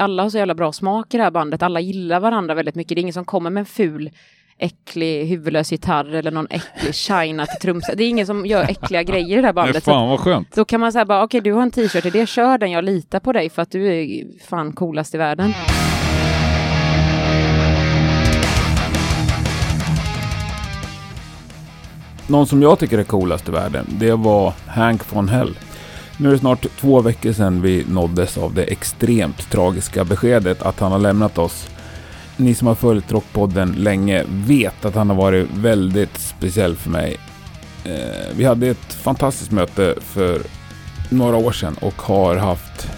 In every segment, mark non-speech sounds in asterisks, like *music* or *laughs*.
alla har så jävla bra smak i det här bandet. Alla gillar varandra väldigt mycket. Det är ingen som kommer med en ful äcklig huvudlös gitarr eller någon äcklig china till trumset. Det är ingen som gör äckliga grejer i det här bandet. Nej, fan vad skönt. Då kan man säga bara, okej okay, du har en t-shirt i det, kör den, jag litar på dig för att du är fan coolast i världen. Någon som jag tycker är coolast i världen, det var Hank von Hell. Nu är det snart två veckor sedan vi nåddes av det extremt tragiska beskedet att han har lämnat oss. Ni som har följt Rockpodden länge vet att han har varit väldigt speciell för mig. Eh, vi hade ett fantastiskt möte för några år sedan och har haft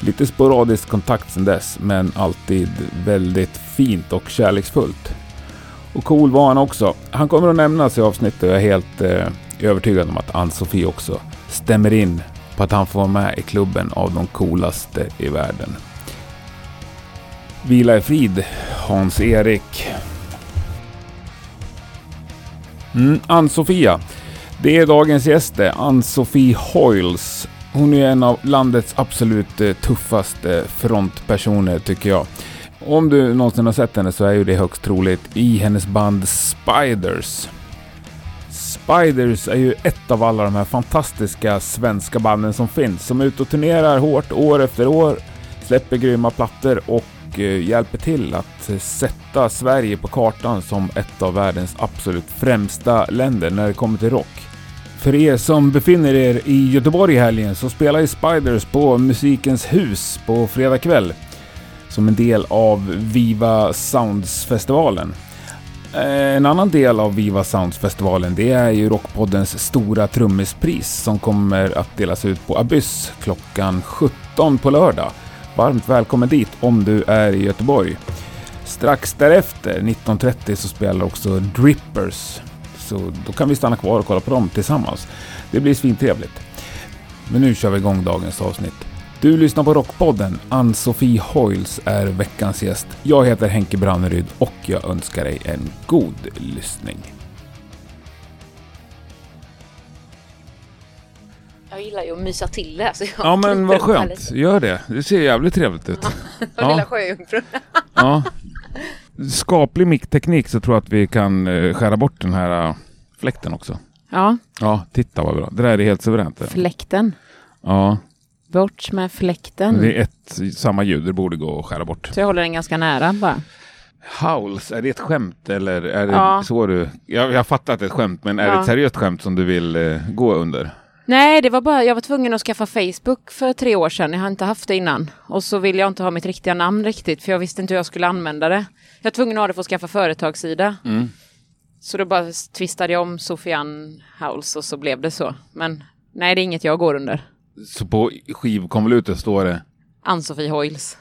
lite sporadisk kontakt sedan dess, men alltid väldigt fint och kärleksfullt. Och cool var han också. Han kommer att nämnas i avsnittet och jag är helt eh, övertygad om att Ann-Sofie också stämmer in på att han får vara med i klubben av de coolaste i världen. Vila i frid, Hans-Erik. Mm, Ann-Sofia. Det är dagens gäst eh, Ann-Sofie Hoyles. Hon är en av landets absolut eh, tuffaste frontpersoner tycker jag. Om du någonsin har sett henne så är ju det högst troligt i hennes band Spiders. Spiders är ju ett av alla de här fantastiska svenska banden som finns, som är ute och turnerar hårt år efter år, släpper grymma plattor och eh, hjälper till att sätta Sverige på kartan som ett av världens absolut främsta länder när det kommer till rock. För er som befinner er i Göteborg i helgen så spelar ju Spiders på Musikens hus på fredag kväll som en del av Viva Sounds-festivalen. Eh, en annan del av Viva Sounds-festivalen det är ju Rockpoddens stora trummispris som kommer att delas ut på Abyss klockan 17 på lördag. Varmt välkommen dit om du är i Göteborg. Strax därefter, 19.30, så spelar också Drippers. Så då kan vi stanna kvar och kolla på dem tillsammans. Det blir svintrevligt. Men nu kör vi igång dagens avsnitt. Du lyssnar på Rockpodden. Ann-Sofie Hoyles är veckans gäst. Jag heter Henke Branneryd och jag önskar dig en god lyssning. Jag gillar ju att mysa till det. Så jag ja men vad skönt. Gör det. Det ser jävligt trevligt ut. *laughs* Ja, lilla sjöjungfrun. ja. Skaplig mickteknik så tror jag att vi kan eh, skära bort den här äh, fläkten också. Ja. Ja, titta vad bra. Det där är helt suveränt. Fläkten. Ja. Bort med fläkten. Det är ett samma ljud, det borde gå att skära bort. Så jag håller den ganska nära bara. Howls, är det ett skämt eller är det ja. så du... Jag, jag fattar att det är ett skämt, men är ja. det ett seriöst skämt som du vill eh, gå under? Nej, det var bara, jag var tvungen att skaffa Facebook för tre år sedan. Jag har inte haft det innan. Och så vill jag inte ha mitt riktiga namn riktigt, för jag visste inte hur jag skulle använda det. Jag var tvungen att ha det för att skaffa företagssida. Mm. Så då bara twistade jag om Sofian Howls och så blev det så. Men nej, det är inget jag går under. Så på skivkonvolutet står det? Ann-Sofie Hoyles.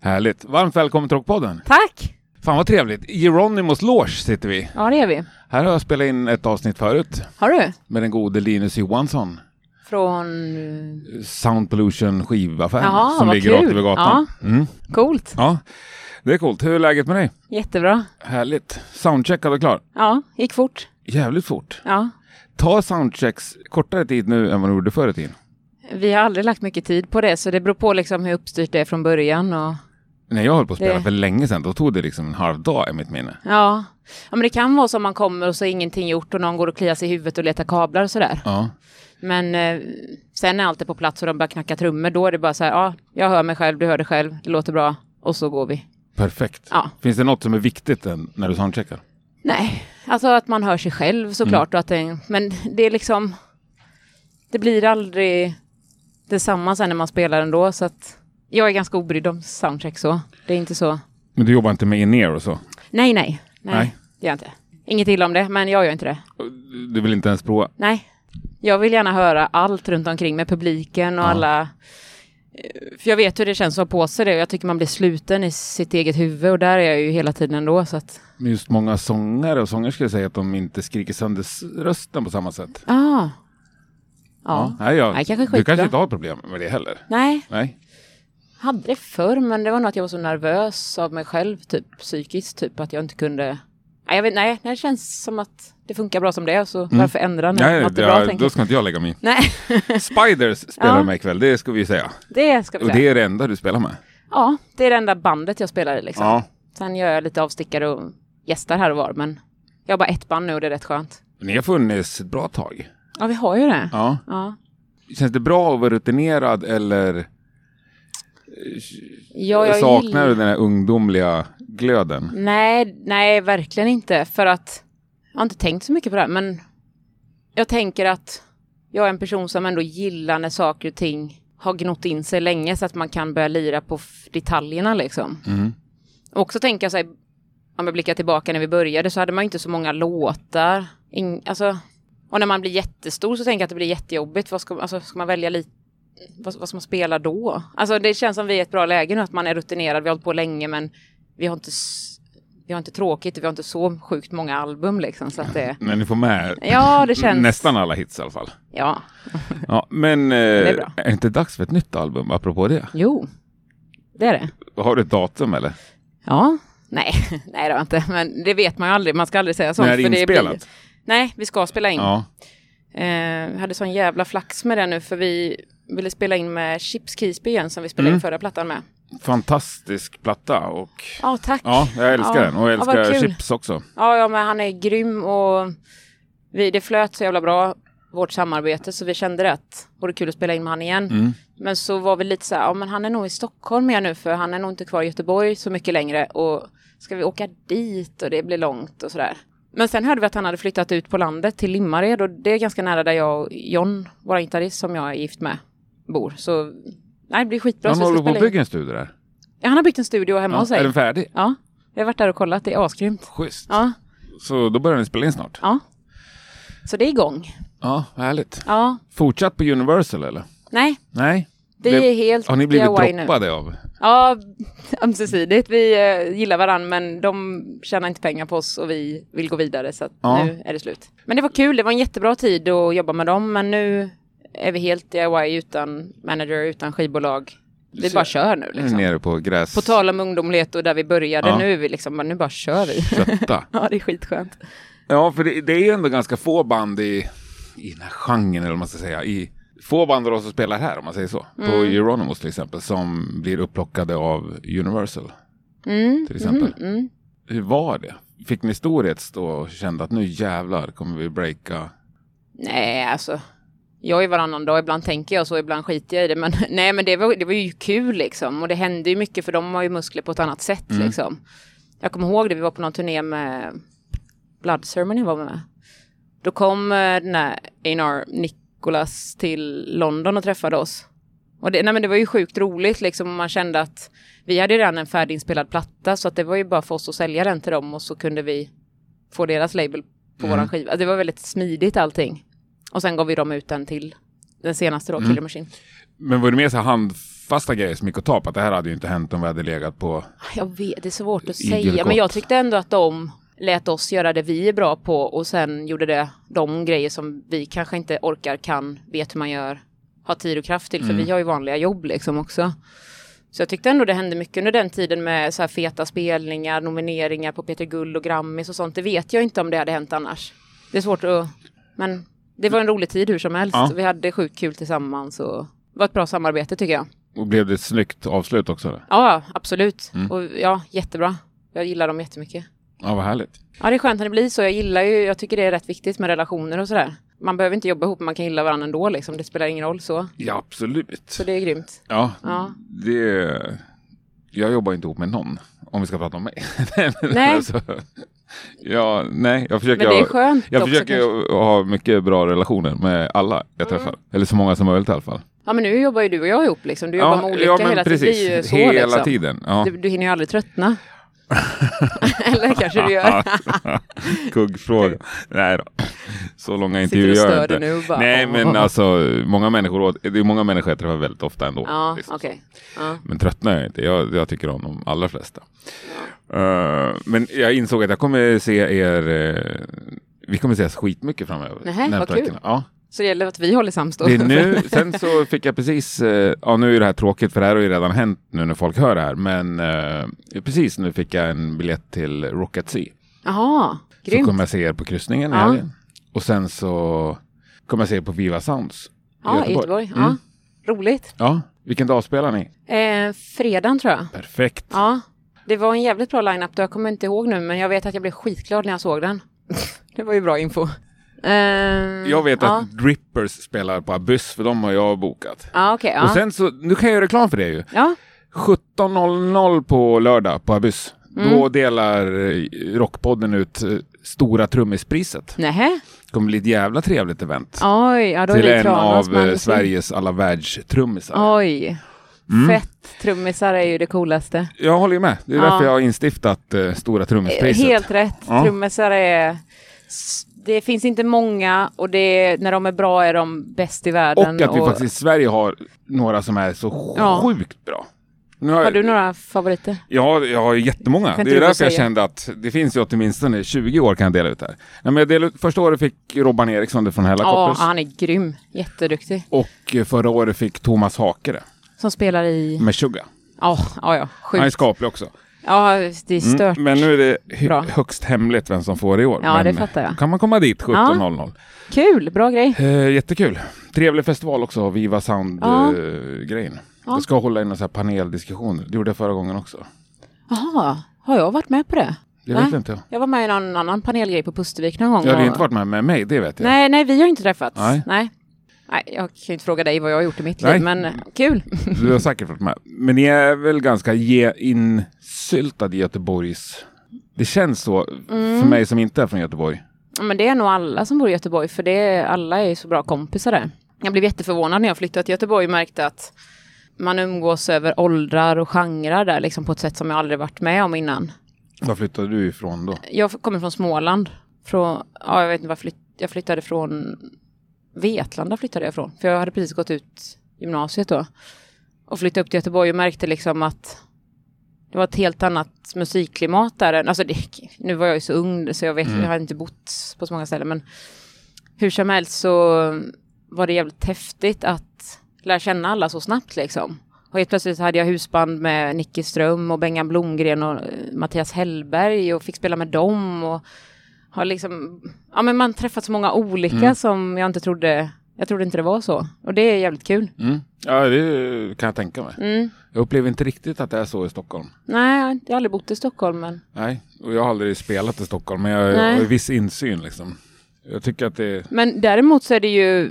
Härligt. Varmt välkommen till Rockpodden. Tack! Fan vad trevligt. I Geronimos Loge sitter vi. Ja, det är vi. Här har jag spelat in ett avsnitt förut. Har du? Med den gode Linus Johansson. Från? Sound Pollution skivaffär. Jaha, som ligger rakt över gatan. Ja. Mm. Coolt. Ja, det är coolt. Hur är läget med dig? Jättebra. Härligt. Soundcheckad och klar? Ja, gick fort. Jävligt fort. Ja. Ta soundchecks kortare tid nu än vad du gjorde förr i tiden? Vi har aldrig lagt mycket tid på det, så det beror på liksom hur uppstyrt det är från början. Och När jag höll på att spela det... för länge sedan, då tog det liksom en halv dag i mitt minne. Ja. ja, men det kan vara som man kommer och så är ingenting gjort och någon går och kliar sig i huvudet och letar kablar och sådär. Ja. Men eh, sen när allt är på plats och de börjar knacka trummor, då är det bara så här, ja, jag hör mig själv, du hör dig själv, det låter bra, och så går vi. Perfekt. Ja. Finns det något som är viktigt när du soundcheckar? Nej, alltså att man hör sig själv såklart. Mm. Och att det, men det är liksom, det blir aldrig detsamma sen när man spelar ändå. Så att jag är ganska obrydd om soundcheck så. Det är inte så. Men du jobbar inte med in-ear och så? Nej, nej. Nej, nej. det gör jag inte. Inget illa om det, men jag gör inte det. Du vill inte ens prova? Nej. Jag vill gärna höra allt runt omkring med publiken och ja. alla. För jag vet hur det känns att ha på sig det. Jag tycker man blir sluten i sitt eget huvud och där är jag ju hela tiden ändå. Så att... Men just många sångare och sångerskor säger att de inte skriker sönder rösten på samma sätt. Ah. Ja. Nej, jag, Nej, kanske du kanske inte har problem med det heller? Nej. Nej. Hade det förr, men det var nog att jag var så nervös av mig själv, typ psykiskt, typ att jag inte kunde. Nej, jag vet, nej, det känns som att det funkar bra som det är, så mm. varför ändra när nej, är bra? Ja, då ska inte jag lägga mig Nej. *laughs* Spiders spelar ja. med ikväll, det ska vi säga. Det ska vi säga. Och det är det enda du spelar med? Ja, det är det enda bandet jag spelar i liksom. Ja. Sen gör jag lite avstickare och gästar här och var, men jag har bara ett band nu och det är rätt skönt. Ni har funnits ett bra tag. Ja, vi har ju det. Ja. Ja. Känns det bra att vara rutinerad eller Ja, jag saknar gillar- du den här ungdomliga glöden? Nej, nej, verkligen inte. För att jag har inte tänkt så mycket på det här, men jag tänker att jag är en person som ändå gillar när saker och ting har gnott in sig länge så att man kan börja lira på detaljerna liksom. Mm. Och också tänka här, om jag blickar tillbaka när vi började så hade man inte så många låtar. In, alltså, och när man blir jättestor så tänker jag att det blir jättejobbigt. Vad ska, alltså, ska man välja lite? Vad, vad ska man spela då? Alltså det känns som vi är i ett bra läge nu, att man är rutinerad, vi har hållit på länge men vi har inte, vi har inte tråkigt, vi har inte så sjukt många album liksom. Så att det, *laughs* Men ni får med ja, det känns... nästan alla hits i alla fall. Ja, *laughs* Ja, men eh, är är, bra. det inte dags för ett nytt album apropå det? jo, det är det. Har du ett datum eller? Ja, nej, *laughs* nej det har jag inte, men det vet man ju aldrig, man ska aldrig säga sånt. När är det inspelat? blir- Nej, vi ska spela in. Ja. Eh, vi hade sån jävla flax med det nu för vi ville spela in med Chips Keesby igen som vi spelade Mm. in förra plattan med. Fantastisk platta och Ja, tack. ja, jag älskar Ja, den och jag ja, älskar kul. Chips också. Ja, ja, men han är grym och vi, det flöt så jävla bra, vårt samarbete, så vi kände att det vore kul att spela in med han igen. Mm. Men så var vi lite så här, ja men han är nog i Stockholm igen nu för han är nog inte kvar i Göteborg så mycket längre och ska vi åka dit och det blir långt och sådär. Men sen hörde vi att han hade flyttat ut på landet till Limmared och det är ganska nära där jag och John, våra gitarrist som jag är gift med, bor. Så nej, det blir skitbra. Han håller på att bygga en studio där. Ja, han har byggt en studio hemma Ja, hos sig. är den färdig? Ja, vi har varit där och kollat, det är asgrymt. Schysst. Ja, Så då börjar ni spela in snart? ja. Så det är igång. Ja, härligt. Ja, Fortsatt på Universal eller? nej, Nej? vi är helt Har ni blivit DIY nu. droppade av? Ja, ömsesidigt. Vi eh, gillar varandra men de tjänar inte pengar på oss och vi vill gå vidare så Ja. nu är det slut. Men det var kul, det var en jättebra tid att jobba med dem men nu är vi helt DIY utan manager, utan skivbolag. Vi bara kör nu liksom. nere på gräs... På tal om ungdomlighet och där vi började, Ja. nu vi liksom, nu bara kör vi. *laughs* Ja, det är skitskönt. Ja, för det, det är ju ändå ganska få band i, i den här genren, eller vad man ska säga. I, få band av oss som spelar här, om man säger så. På Mm. Euronymous till exempel, som blir upplockade av Universal. Mm, Till exempel. mhm, mm. Hur var det? Fick ni storhets då och kände att nu jävlar kommer vi breaka? Nej, alltså. Jag är varannan dag, ibland tänker jag så, ibland skiter jag i det. Men *laughs* nej, men det var, det var ju kul liksom. Och det hände ju mycket för de har ju muskler på ett annat sätt Mm. liksom. Jag kommer ihåg det, vi var på någon turné med Blood Ceremony var med. Då kom eh, den här Einar Nicholas till London och träffade oss. Och det, nej, men det var ju sjukt roligt liksom. Man kände att vi hade redan en färdiginspelad platta så att det var ju bara för oss att sälja den till dem och så kunde vi få deras label på Mm. våran skiva. Det var väldigt smidigt allting. Och sen gav vi dem ut den till den senaste då, Mm. Killer Machine. Men var det mer så handfasta grejer som gick att ta på? Att det här hade ju inte hänt om vi hade legat på... Jag vet, det är svårt att säga. Men jag tyckte ändå att de lät oss göra det vi är bra på och sen gjorde det de grejer som vi kanske inte orkar, kan, vet hur man gör, har tid och kraft till. För Mm. vi har ju vanliga jobb liksom också. Så jag tyckte ändå det hände mycket under den tiden med så här feta spelningar, nomineringar på Peter Guld och Grammis och sånt. Det vet jag inte om det hade hänt annars. Det är svårt att... Men det var en rolig tid hur som helst. Ja. Vi hade sjukt kul tillsammans och det var ett bra samarbete tycker jag. Och blev det ett snyggt avslut också? Eller? Ja, absolut. Mm. Och ja, jättebra. Jag gillar dem jättemycket. Ja, vad härligt. Ja, det är skönt när det blir så. Jag gillar ju, jag tycker det är rätt viktigt med relationer och sådär. Man behöver inte jobba ihop, men man kan gilla varandra ändå liksom. Det spelar ingen roll så. Ja, absolut. Så det är grymt. Ja, Ja. det... Jag jobbar inte ihop med någon, om vi ska prata om mig. *laughs* Nej. Alltså, ja, nej, jag försöker, Men det är skönt jag också försöker kanske. ha mycket bra relationer med alla jag Mm. träffar. Eller så många som möjligt i alla fall. Ja, men nu jobbar ju du och jag ihop liksom. Du jobbar med olika ja, hela precis. Ju så Hela liksom. tiden. Ja. Du, du hinner ju aldrig tröttna. Eller kanske du gör. *laughs* Kuggfråga. Nej då. Så långa intervjuer gör jag inte. nu bara, Nej, men alltså många människor, det är många människor jag träffar väldigt ofta ändå. Ja, liksom. okej. Ja. Men tröttnar jag inte. Jag, jag tycker om de allra flesta. Eh, men jag insåg att jag kommer se er, eh, vi kommer ses skitmycket framöver. Nähä, vad kul. Ja. Så det gäller att vi håller sams då. Det är nu, *laughs* sen så fick jag precis, eh, ja nu är det här tråkigt för det här har ju redan hänt nu när folk hör det här, men eh, precis nu fick jag en biljett till Rocket Sea. Jaha, Så grymt. kommer jag se er på kryssningen i Ja. helgen. Och sen så kommer jag se er på Viva Sounds Ja, i Göteborg. Ja. Mm. Roligt. Ja, Vilken dag spelar ni? Eh, fredagen tror jag. Perfekt. Ja, det var en jävligt bra line-up. Jag kommer inte ihåg nu, men jag vet att jag blev skitglad när jag såg den. *laughs* det var ju bra info. Eh, Jag vet ja. att Drippers spelar på Abyss, för de har jag bokat. Okej. ja. Och sen så, nu kan jag göra reklam för det ju. ja. 17.00 på lördag på Abyss. Mm. Då delar eh, Rockpodden ut eh, Stora Trummispriset. Nähä? Det kommer bli ett jävla trevligt event. Oj, ja då till en av Sveriges alla världstrummisar. Oj. Mm. Fett. Trummisar är ju det coolaste. Jag håller ju med. Det är Ja. därför jag har instiftat eh, Stora Trummispriset. Helt rätt. Ja. Trummisar är... Det finns inte många och det, när de är bra är de bäst i världen. Och att vi faktiskt i Sverige har några som är så Ja. sjukt bra. Nu har, Har du några favoriter? Ja, jag har jättemånga. Det är därför jag kände att det finns ju åtminstone 20 år kan jag dela ut här. Nej, men delade första året fick Robban Eriksson från Ja, Hellacopters. han är grym. Jätteduktig. Och eh, förra året fick Thomas Hakere Som spelar i... med Suga. Ja, ja, ja. Han är Sjukt. skaplig också. Ja, det är stört. Mm, men nu är det Bra. högst hemligt vem som får i år. Ja, men det fattar jag. kan man komma dit 17.00. Kul, bra grej. Eh, jättekul. Trevlig festival också, Viva Ja. Sound-grejen. Ja. Jag ska hålla i några paneldiskussioner. Det gjorde jag förra gången också. Jaha, har jag varit med på det? Det vet inte jag. Jag var med i någon annan panelgrej på Pustervik någon gång. Jag hade och- inte varit med med mig, det vet jag. Nej, nej, vi har inte träffats. Nej. Nej. Nej, jag kan ju inte fråga dig vad jag har gjort i mitt Nej. liv, men kul. Du har säkert varit med. Men ni är väl ganska ge insyltade i Göteborgs... Det känns så Mm. för mig som inte är från Göteborg. Ja, Men det är nog alla som bor i Göteborg, för det är, alla är så bra kompisar där. Jag blev jätteförvånad när jag flyttade till Göteborg och märkte att man umgås över åldrar och genrer där, liksom på ett sätt som jag aldrig varit med om innan. Var flyttade du ifrån då? Jag kommer från Småland. Från, ja, jag vet inte var flytt, jag flyttade från Vetlanda flyttade jag från. För jag hade precis gått ut gymnasiet då. Och flyttade upp till Göteborg och märkte liksom att det var ett helt annat musikklimat där. Alltså det, nu var jag ju så ung så jag vet, jag har inte bott på så många ställen. Men hur som helst så var det jävligt häftigt att lära känna alla så snabbt liksom. Och helt plötsligt hade jag husband med Nicky Ström och Bengan Blomgren och eh, Mattias Hellberg och fick spela med dem och har liksom, ja men man träffat så många olika som jag inte trodde, jag trodde inte det var så. Och det är jävligt kul. Mm. Ja, det kan jag tänka mig. Mm. Jag upplever inte riktigt att det är så i Stockholm. Nej, jag har aldrig bott i Stockholm men Nej, och jag har aldrig spelat i Stockholm, men jag, jag Nej. har viss insyn liksom. Jag tycker att det... Men däremot så är det ju,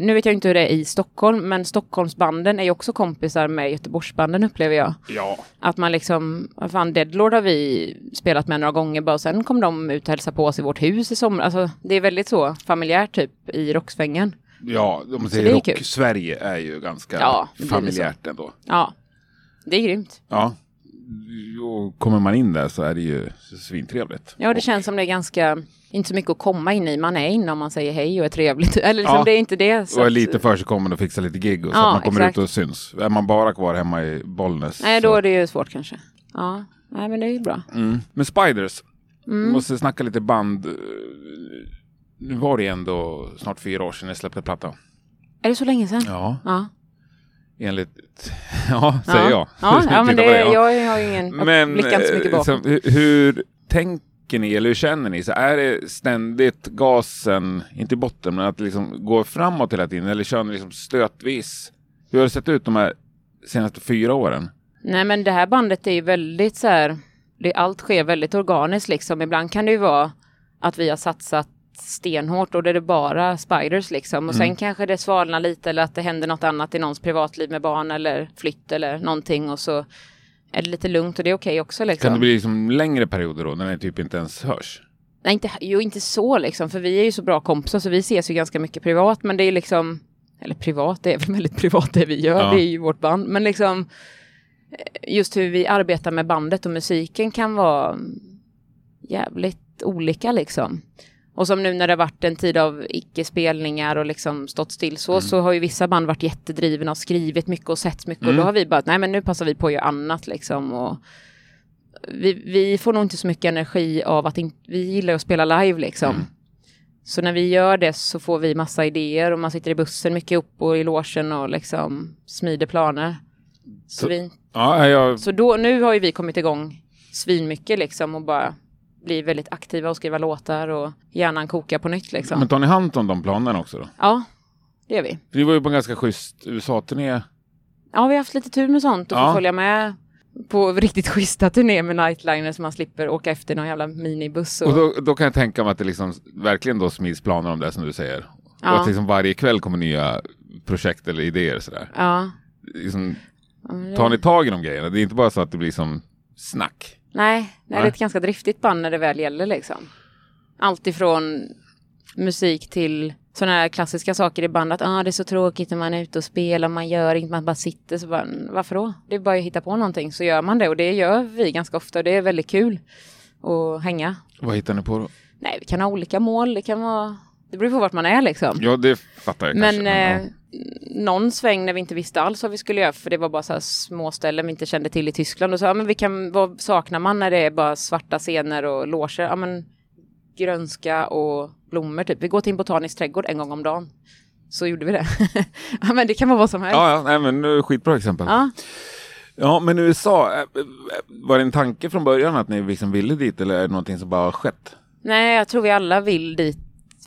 nu vet jag inte hur det är i Stockholm, men Stockholmsbanden är ju också kompisar med Göteborgsbanden upplever jag. Ja. Att man liksom, vad fan Deadlord har vi spelat med några gånger bara och sen kom de ut och hälsade på oss i vårt hus i sommar. Alltså det är väldigt så familjärt typ i rocksvängen. Ja, om man säger rock. Sverige är ju ganska Ja, familjärt ändå. Ja, det är grymt. Ja. Och kommer man in där så är det ju svintrevligt. Ja, det Och- känns som det är ganska, inte så mycket att komma in i. Man är inne om man säger hej och är trevligt. *laughs* Eller liksom, Ja. det är inte det. så Och är att- lite försigkommande och fixa lite gig och så Ja, att man kommer exakt. ut och syns. Är man bara kvar hemma i Bollnäs. Nej, så- då är det ju svårt kanske. Ja, nej men det är ju bra. Mm. Men Spiders, Mm. måste snacka lite band. Nu var det ändå snart fyra år sedan jag släppte platta. Är det så länge sedan? Ja, Ja. Enligt... *laughs* Ja, säger ja. jag. Ja, ja *laughs* men det, på ja. jag har ingen, jag Men blickar inte så mycket eh, bakåt. liksom, hur, hur tänker ni eller hur känner ni? Så är det ständigt gasen, inte i botten, men att det liksom går framåt hela tiden? Eller kör ni liksom stötvis? Hur har det sett ut de här senaste fyra åren? Nej men det här bandet är ju väldigt så här, det, allt sker väldigt organiskt liksom. Ibland kan det ju vara att vi har satsat stenhårt och det är det bara spiders liksom. Och Mm. sen kanske det svalnar lite eller att det händer något annat i någons privatliv med barn eller flytt eller någonting och så är det lite lugnt och det är okej också liksom. Kan det bli liksom längre perioder då, när ni typ inte ens hörs? Nej, inte, jo, inte så liksom, för vi är ju så bra kompisar så vi ses ju ganska mycket privat, men det är ju liksom, eller privat, det är väl väldigt privat det vi gör, Ja. det är ju vårt band, men liksom eh, just hur vi arbetar med bandet och musiken kan vara jävligt olika liksom. Och som nu när det har varit en tid av icke-spelningar och liksom stått still så, så har ju vissa band varit jättedrivna och skrivit mycket och sett mycket och då har vi bara, nej men nu passar vi på att göra annat liksom och vi, vi får nog inte så mycket energi av att in, vi gillar att spela live liksom. Så när vi gör det så får vi massa idéer och man sitter i bussen mycket upp och i logen och liksom smider planer. Så, Så- vi, Ja, jag, så då, nu har ju vi kommit igång svinmycket liksom och bara blir väldigt aktiva och skriva låtar och hjärnan kokar på nytt liksom. men tar ni hand om de planerna också då? Ja, det gör vi. För ni var ju på en ganska schysst USA-turné Ja, vi har haft lite tur med sånt och Ja. få följa med på riktigt schyssta turnéer med Nightliner så man slipper åka efter någon jävla minibuss. Och, Och då, då kan jag tänka mig att det liksom verkligen då smids planer om det som du säger. Ja. Och att liksom varje kväll kommer nya projekt eller idéer sådär. ja. Liksom, tar ni tag i de grejerna? Det är inte bara så att det blir som snack. Nej, det är ett ganska driftigt band när det väl gäller liksom. Allt ifrån musik till sådana här klassiska saker i bandet. Ah, det är så tråkigt när man är ute och spelar, man gör inte, man bara sitter. Så bara, varför då? Det är bara att hitta på någonting så gör man det och det gör vi ganska ofta och det är väldigt kul att hänga. Vad hittar ni på då? Nej, vi kan ha olika mål, det kan vara... Det beror på vart man är liksom. Ja, det fattar jag Men, kanske. eh, ja. Någon sväng när vi inte visste alls vad vi skulle göra, för det var bara så här små ställen vi inte kände till i Tyskland. Och så, ja, men vi kan, vad saknar man när det är bara svarta scener och loger? Ja, men grönska och blommor typ. Vi går till en botanisk trädgård en gång om dagen. Så gjorde vi det. *laughs* ja, men det kan vara vad som helst. Ja, ja, nej, men eh, skitbra exempel. Ja. Ja. men USA, eh, eh, var det en tanke från början att ni liksom ville dit eller är det någonting som bara har skett? Nej, jag tror vi alla vill dit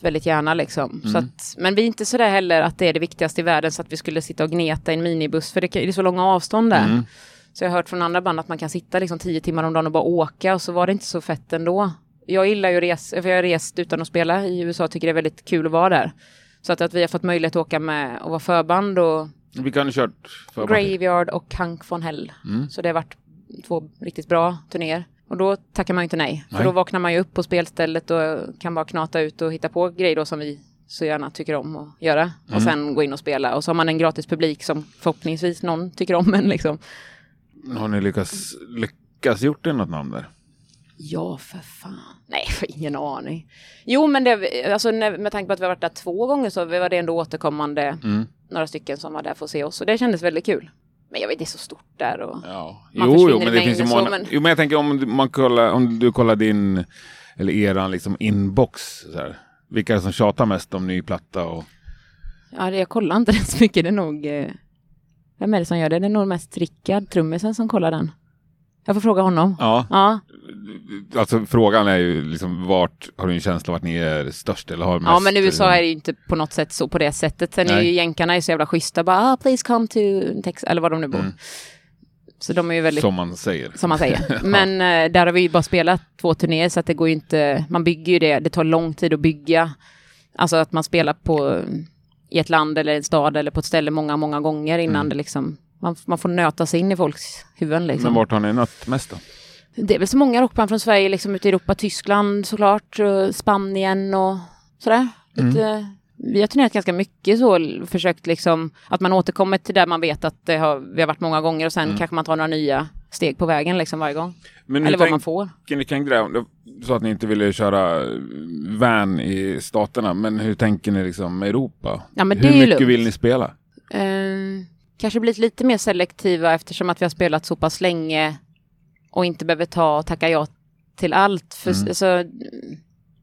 väldigt gärna liksom. Så att, men vi är inte sådär heller att det är det viktigaste i världen så att vi skulle sitta och gneta i en minibuss för det, är så långa avstånd där. Mm. Så jag har hört från andra band att man kan sitta liksom tio timmar om dagen och bara åka och så var det inte så fett ändå. Jag gillar ju resa, för jag har rest utan att spela i USA, tycker det är väldigt kul att vara där. Så att, att vi har fått möjlighet att åka med och vara förband och Vilka har ni kört? För Graveyard och Hank von Hell. Mm. Så det har varit två riktigt bra turnéer. Och då tackar man ju inte nej. För Nej. då vaknar man ju upp på spelstället och kan bara knata ut och hitta på grejer då som vi så gärna tycker om att göra. Mm. Och sen gå in och spela. Och så har man en gratis publik som förhoppningsvis någon tycker om en liksom. Har ni lyckats, lyckats gjort det något namn där? Ja, för fan. Nej, har ingen aning. Jo, men det, alltså, med tanke på att vi har varit där två gånger så var det ändå återkommande Mm. några stycken som var där för att se oss. Och det kändes väldigt kul. Men jag vet, det är så stort där och... Ja. Jo, jo, men det finns ju många. men- Jo, men jag tänker om man kollar, om du kollar din, eller eran liksom inbox, så här. Vilka är det som tjatar mest om ny platta och... Ja, det, jag kollar inte *laughs* den så mycket. Det är nog... Eh, vem är det som gör det? Det är nog mest Rickard, trummisen, som kollar den. Jag får fråga honom. Ja, Ja, alltså frågan är ju liksom vart har du en känsla av att ni är störst eller har mest... ja men USA liksom- är ju inte på något sätt så på det sättet. Sen är Nej. ju jänkarna är så jävla schyssta. Bara, ah, please come to Texas, eller var de nu bor. Mm. Så de är ju väldigt... Som man säger. Som man säger. *laughs* Men eh, där har vi ju bara spelat två turnéer så att det går ju inte, man bygger ju det, det tar lång tid att bygga. Alltså att man spelar på, i ett land eller en stad eller på ett ställe många, många gånger innan Mm. det liksom, man, man får nöta sig in i folks huvuden liksom. Men vart har ni nött mest då? Det är väl så många rockband från Sverige, liksom ute i Europa, Tyskland såklart, och Spanien och sådär. Lite, Vi har turnerat ganska mycket så, försökt liksom, att man återkommer till där man vet att har, vi har varit många gånger och sen kanske man tar några nya steg på vägen liksom varje gång. Men Eller vad man får. ni kring det? Du sa att ni inte ville köra van i staterna, men hur tänker ni liksom Europa? Ja, men hur mycket lugnt. vill ni spela? Eh, kanske blivit lite mer selektiva eftersom att vi har spelat så pass länge och inte behöver ta och tacka ja till allt. För, Mm. alltså,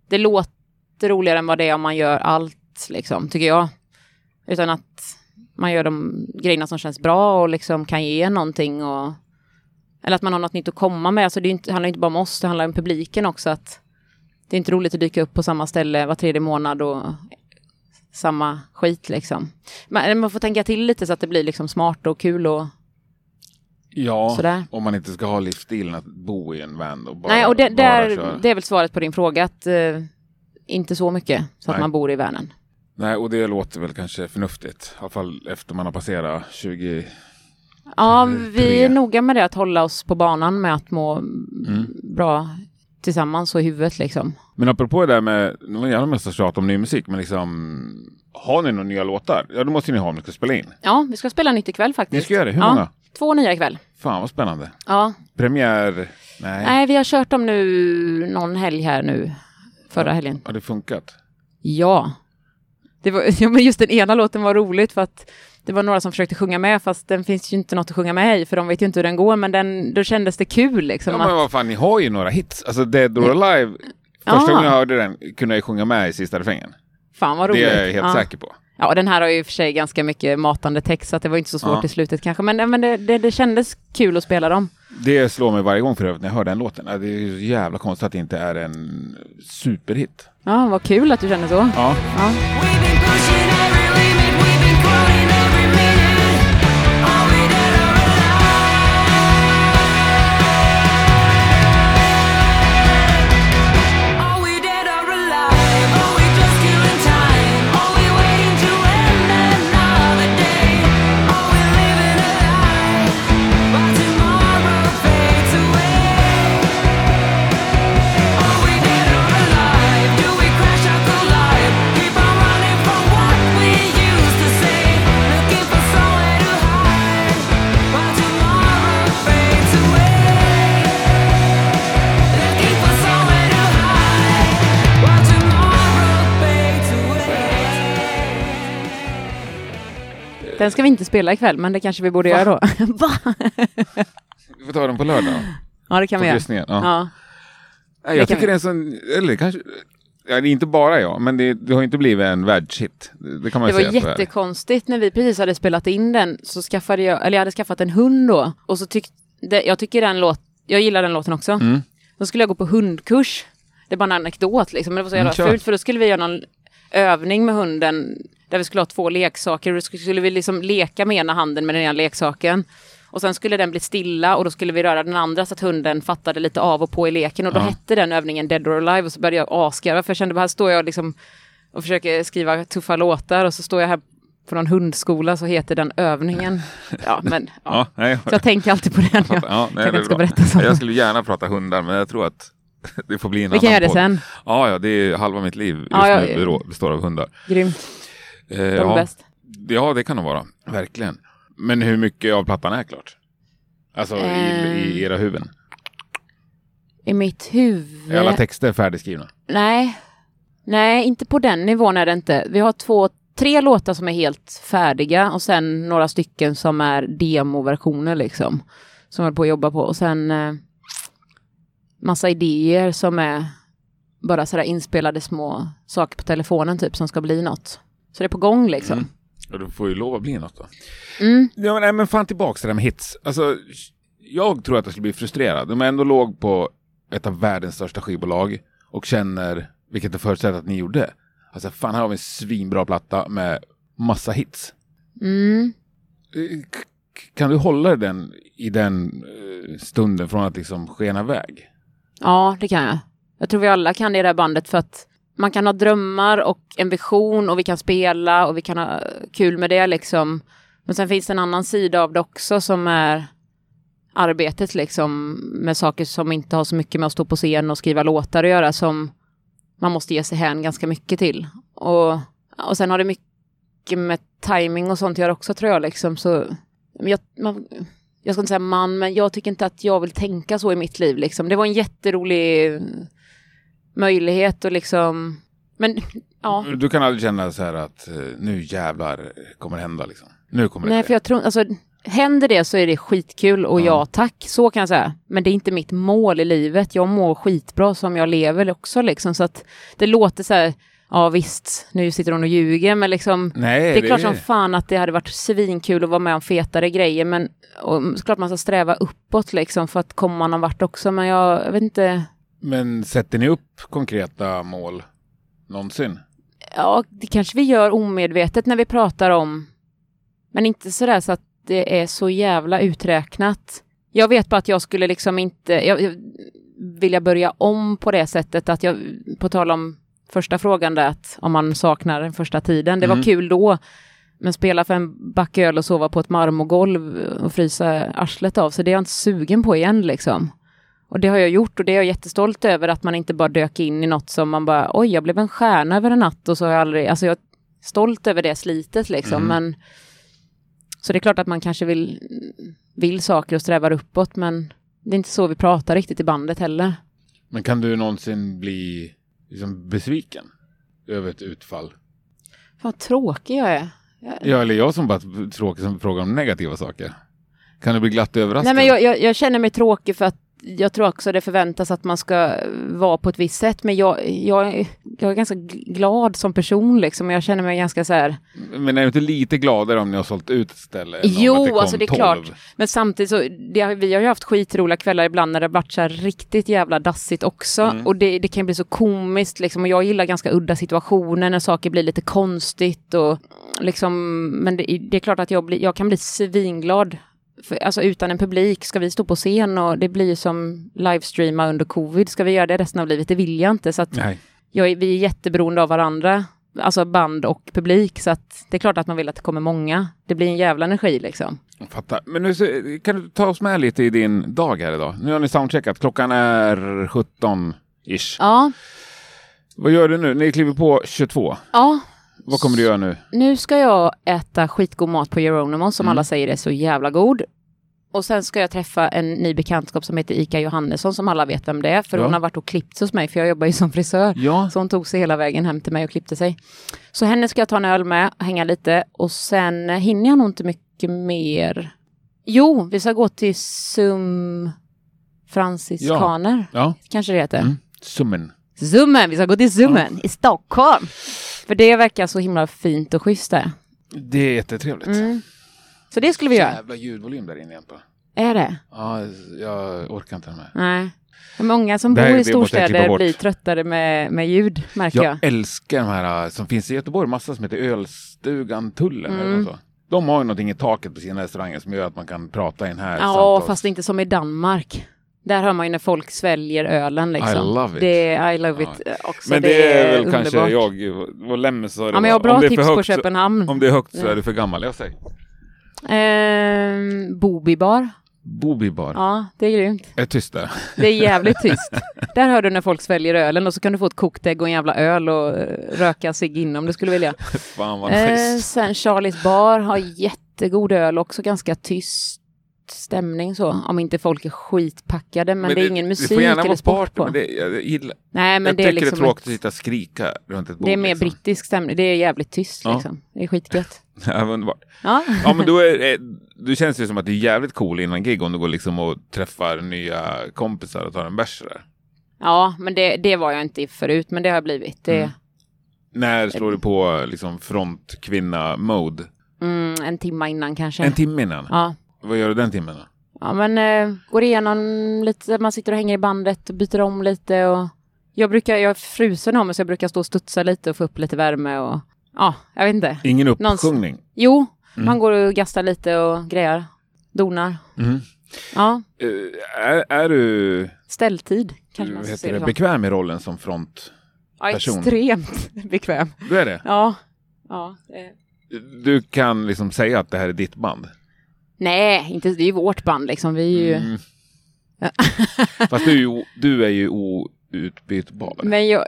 det låter roligare än vad det är om man gör allt, liksom, tycker jag. Utan att man gör de grejerna som känns bra och liksom kan ge någonting. Och, eller att man har något nytt att komma med. Alltså det, inte, handlar inte bara om oss, det handlar om publiken också. Att det är inte roligt att dyka upp på samma ställe var tredje månad och samma skit liksom. Man, man får tänka till lite så att det blir liksom smart och kul och Ja, sådär. om man inte ska ha livsstilen att bo i en van och bara, Nej, och det, bara där, det är väl svaret på din fråga att eh, inte så mycket så att Nej. man bor i vanen. Nej, och det låter väl kanske förnuftigt. I alla fall efter man har passerat 20... Ja, vi är noga med det att hålla oss på banan med att må Mm. bra tillsammans och i huvudet liksom. Men apropå det där med, nu var gärna mest tjat om ny musik, men liksom, har ni några nya låtar? Ja, då måste ni ha om ni ska spela in. Ja, vi ska spela nytt ikväll faktiskt. Ni ska göra det, hur ja, många? Två nya ikväll. Fan vad spännande. Ja, Premiär? Nej. nej vi har kört dem nu någon helg här nu. Förra helgen. Har det funkat? Ja. Det var, *laughs* ja, men just den ena låten var roligt för att det var några som försökte sjunga med fast den finns ju inte något att sjunga med i för de vet ju inte hur den går men den, då kändes det kul liksom. Ja, men vad fan, ni har ju några hits. Alltså Dead or Alive, Ja. första gången jag hörde den kunde jag sjunga med i sista refrängen. fan vad roligt. Det är jag helt ja. säker på. Ja, och den här har ju i och för sig ganska mycket matande text så att det var inte så svårt Ja. i slutet kanske. Men, men det, det, det kändes kul att spela dem. Det slår mig varje gång för övrigt när jag hör den låten. Det är ju jävla konstigt att det inte är en superhit. Ja, vad kul att du känner så. Ja, Ja. Den ska vi inte spela ikväll, men det kanske vi borde göra då. *laughs* Va? Vi får ta den på lördag. Ja, det kan På vi göra. Ja. Ja. Nej, jag det tycker vi. det är en sån, eller kanske, ja, det är inte bara jag, men det, det har inte blivit en världshit. Det kan man Det var jättekonstigt när vi precis hade spelat in den så skaffade jag, eller jag hade skaffat en hund då och så tyckte, jag tycker den låt, jag gillar den låten också. Mm. Då skulle jag gå på hundkurs. Det är bara en anekdot liksom, men det var så jävla Mm, fult för då skulle vi göra någon övning med hunden där vi skulle ha två leksaker och då skulle vi liksom leka med ena handen med den ena leksaken. Och sen skulle den bli stilla och då skulle vi röra den andra så att hunden fattade lite av och på i leken och då Ja. hette den övningen Dead or Alive och så började jag asgarva för jag kände bara här står jag liksom och försöker skriva tuffa låtar och så står jag här på någon hundskola så heter den övningen. *laughs* Ja, men ja. Ja, nej, Så jag tänker alltid på den. Jag ja, nej, är ska berätta så. Jag skulle gärna prata hundar, men jag tror att *laughs* det får bli en Vi kan annan göra det podd. sen. Ja, ja, det är halva mitt liv just Ja, ja, nu består av hundar. Grymt. Eh, De är ja, bäst. ja, det kan de vara. Verkligen. Men hur mycket av plattan är klart? Alltså i, Ehm. i era huvuden? I mitt huvud. Är alla texter färdigskrivna? Nej. Nej, inte på den nivån är det inte. Vi har två, tre låtar som är helt färdiga och sen några stycken som är demoversioner liksom. Som jag håller på att jobba på. Och sen eh, massa idéer som är bara sådär inspelade små saker på telefonen typ som ska bli något. Så det är på gång liksom. Mm. Ja, du får ju lov att bli något då. Mm. Ja, men, nej, men fan tillbaks till det där med hits. Alltså, jag tror att jag skulle bli frustrerad. Om jag ändå låg på ett av världens största skivbolag och känner, vilket jag förutsätter att ni gjorde. Alltså fan, här har vi en svinbra platta med massa hits. Mm. Eh, Kan du hålla den i den eh, stunden från att liksom skena iväg? Ja, det kan jag. Jag tror vi alla kan det i det här bandet för att man kan ha drömmar och en vision och vi kan spela och vi kan ha kul med det liksom. Men sen finns det en annan sida av det också som är arbetet liksom med saker som inte har så mycket med att stå på scen och skriva låtar att göra som man måste ge sig hän ganska mycket till. Och, och sen har det mycket med timing och sånt att göra också tror jag liksom så jag, man, jag ska inte säga man, men jag tycker inte att jag vill tänka så i mitt liv. Liksom. Det var en jätterolig möjlighet och liksom... Men ja, Du kan aldrig känna så här att eh, nu jävlar kommer det hända liksom. Nu kommer det nej ske. för jag tror alltså händer det så är det skitkul och Ja. ja tack, så kan jag säga. Men det är inte mitt mål i livet. Jag mår skitbra som jag lever också liksom. Så att det låter så här, ja visst, nu sitter hon och ljuger, men liksom Nej, Det är klart som fan att det hade varit svinkul att vara med om fetare grejer, men och, såklart man ska sträva uppåt liksom för att komma någon vart också, men jag, jag vet inte. Men sätter ni upp konkreta mål någonsin? Ja, det kanske vi gör omedvetet när vi pratar om, men inte sådär så att det är så jävla uträknat. Jag vet bara att jag skulle liksom inte, jag, jag vilja börja om på det sättet att jag, på tal om första frågan där, att om man saknar den första tiden, det Mm. var kul då, men spela för en back öl och sova på ett marmorgolv och frysa arslet av, så det är jag inte sugen på igen liksom. Och det har jag gjort och det är jag jättestolt över att man inte bara dök in i något som man bara, oj, jag blev en stjärna över en natt och så har jag aldrig, alltså jag är stolt över det slitet liksom, Mm. men så det är klart att man kanske vill, vill saker och strävar uppåt, men det är inte så vi pratar riktigt i bandet heller. Men kan du någonsin bli liksom besviken över ett utfall? Vad tråkig jag är. Jag, Ja, eller jag som bara tråkig som frågar om negativa saker. Kan du bli glatt överraskad? Nej men jag, jag, jag känner mig tråkig för att jag tror också det förväntas att man ska vara på ett visst sätt. Men jag, jag, jag är ganska gl- glad som person liksom. Och jag känner mig ganska så här. Men är du inte lite gladare om ni har sålt ut ett ställe? Jo, det alltså det är 12? klart. Men samtidigt så, det, vi har ju haft skitroliga kvällar ibland när det har varit så här riktigt jävla dassigt också. Mm. Och det, det kan bli så komiskt liksom. Och jag gillar ganska udda situationer när saker blir lite konstigt och liksom. Men det, det är klart att jag, blir, jag kan bli svinglad. För, alltså utan en publik, ska vi stå på scen och det blir som livestreama under covid. Ska vi göra det resten av livet? Det vill jag inte. Så att jag, vi är jätteberoende av varandra. Alltså band och publik. Så att det är klart att man vill att det kommer många. Det blir en jävla energi liksom. Jag fattar. Men nu, kan du ta oss med lite i din dag här idag? Nu har ni soundcheckat. Klockan är 17-ish. Ja, Vad gör du nu? Ni kliver på 22. ja. Vad kommer du göra nu? Nu ska jag äta skitgod mat på Geronimo som Mm. alla säger är så jävla god. Och sen ska jag träffa en ny bekantskap som heter Ika Johannesson som alla vet vem det är. För Ja. hon har varit och klippt hos mig för jag jobbar ju som frisör. Ja. Så hon tog sig hela vägen hem till mig och klippte sig. Så henne ska jag ta en öl med, hänga lite och sen hinner jag nog inte mycket mer. Jo, vi ska gå till Sum Franciskaner, Ja. kanske det heter. Mm. Summen. Zoomen, vi ska gå till Zoomen i Stockholm. För det verkar så himla fint och schysst där. Det är jättetrevligt. Mm. Så det skulle vi göra. Jävla ljudvolym där inne på. Är det? Ja, jag orkar inte med. Nej. Många som bor i storstäder blir tröttare med, med ljud, märker Jag jag. älskar de här äh, som finns i Göteborg, massa som heter Ölstugan Tullen Mm. så. De har ju någonting i taket på sina restauranger som gör att man kan prata i den här Ja, fast inte som i Danmark. Där hör man ju när folk sväljer ölen liksom. I love it. Det är, I love Ja. it eh, också. Men det, är väl underbart. kanske jag, vad Lemmes sa det Ja, men jag har bra det är tips på högt så- Köpenhamn. Om det är högt så Ja. är du för gammal, jag säger. Ehm, Bobibar. Bobibar. Ja, det är grymt. Är tyst där. Det är jävligt *laughs* tyst. Där hör du när folk sväljer ölen och så kan du få ett kokt ägg och en jävla öl och eh, röka sig in om du skulle vilja. *laughs* Fan vad Eh, sen Charlies bar har jättegod öl också, ganska tyst stämning så. Om inte folk är skitpackade, men, det är ingen musik Det eller sport på. men det, jag, gillar, Nej, men jag det är tycker liksom det är tråkigt ett- att sitta och skrika runt ett bord. Det är mer liksom. brittisk stämning. Det är jävligt tyst Ja. liksom. Det är skitgött. *laughs* Ja, underbart. Ja. Ja, men då är, du känns ju som att du är jävligt cool innan gig om du går liksom och träffar nya kompisar och tar en bärs där. ja, men det, det var jag inte förut, men det har jag blivit. Det, Mm. När slår du på liksom frontkvinna-mode? mm, en timma innan kanske. En timme innan? Ja. Vad gör du den timmen då? ja, men eh, går igenom lite, man sitter och hänger i bandet och byter om lite och jag brukar, jag är frusen av mig så jag brukar stå och studsa lite och få upp lite värme och ja, jag vet inte. Ingen uppsjungning? Jo, Mm. man går och gastar lite och grejar. Donar. Mm. Ja, Eh, är, är du, ställtid kanske man ska som. bekväm i rollen som front? Ja, extremt *laughs* bekväm. Du är det? Ja. ja det... Du kan liksom säga att det här är ditt band? Nej, inte, det är ju vårt band liksom. Vi är ju... Mm. *laughs* Fast du, är ju- du är ju outbytbar. Men jag...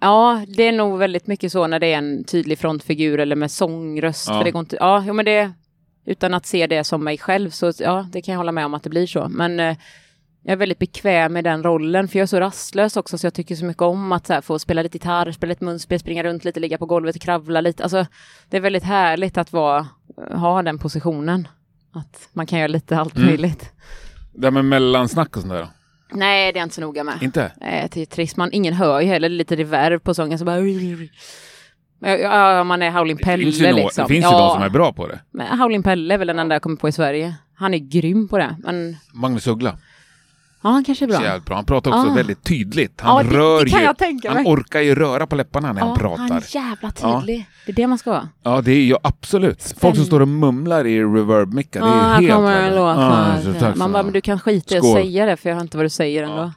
Ja, det är nog väldigt mycket så när det är en tydlig frontfigur eller med sångröst. Ja. För det går inte... Ja, jo, men det... Utan att se det som mig själv så ja, det kan jag hålla med om att det blir så. Men eh, jag är väldigt bekväm med den rollen för jag är så rastlös också så jag tycker så mycket om att här, få spela lite gitarr, spela ett munspel, springa runt lite, ligga på golvet och kravla lite. Alltså, det är väldigt härligt att vara, ha den positionen. Att man kan göra lite allt Mm. möjligt. Det här med mellansnack och sånt där då? Nej, det är jag inte så noga med. Inte? Nej, det är trist. Man, ingen hör ju heller lite reverb på sången. Så bara... Ja, Ja, man är Howlin Det Pelle finns ju, nå- liksom. det finns ja, ju de som är bra på det. Men Howlin Pelle är väl den enda jag kommer på i Sverige. Han är grym på det. Men Magnus Uggla, ja, han kanske är bra. jävligt bra. Han pratar också Ah. väldigt tydligt. Han Ja, det- rör det kan ju, jag tänka han orkar ju röra på läpparna när han ja, pratar. han är jävla tydlig. Det är det man ska vara. Ja, det är ju absolut. Folk som står och mumlar i reverb-mickar, det är Ja, här helt kommer en låt. Ja, så tack man bara, men du kan skita i att säga det, för jag hör inte vad du säger ändå. Ja.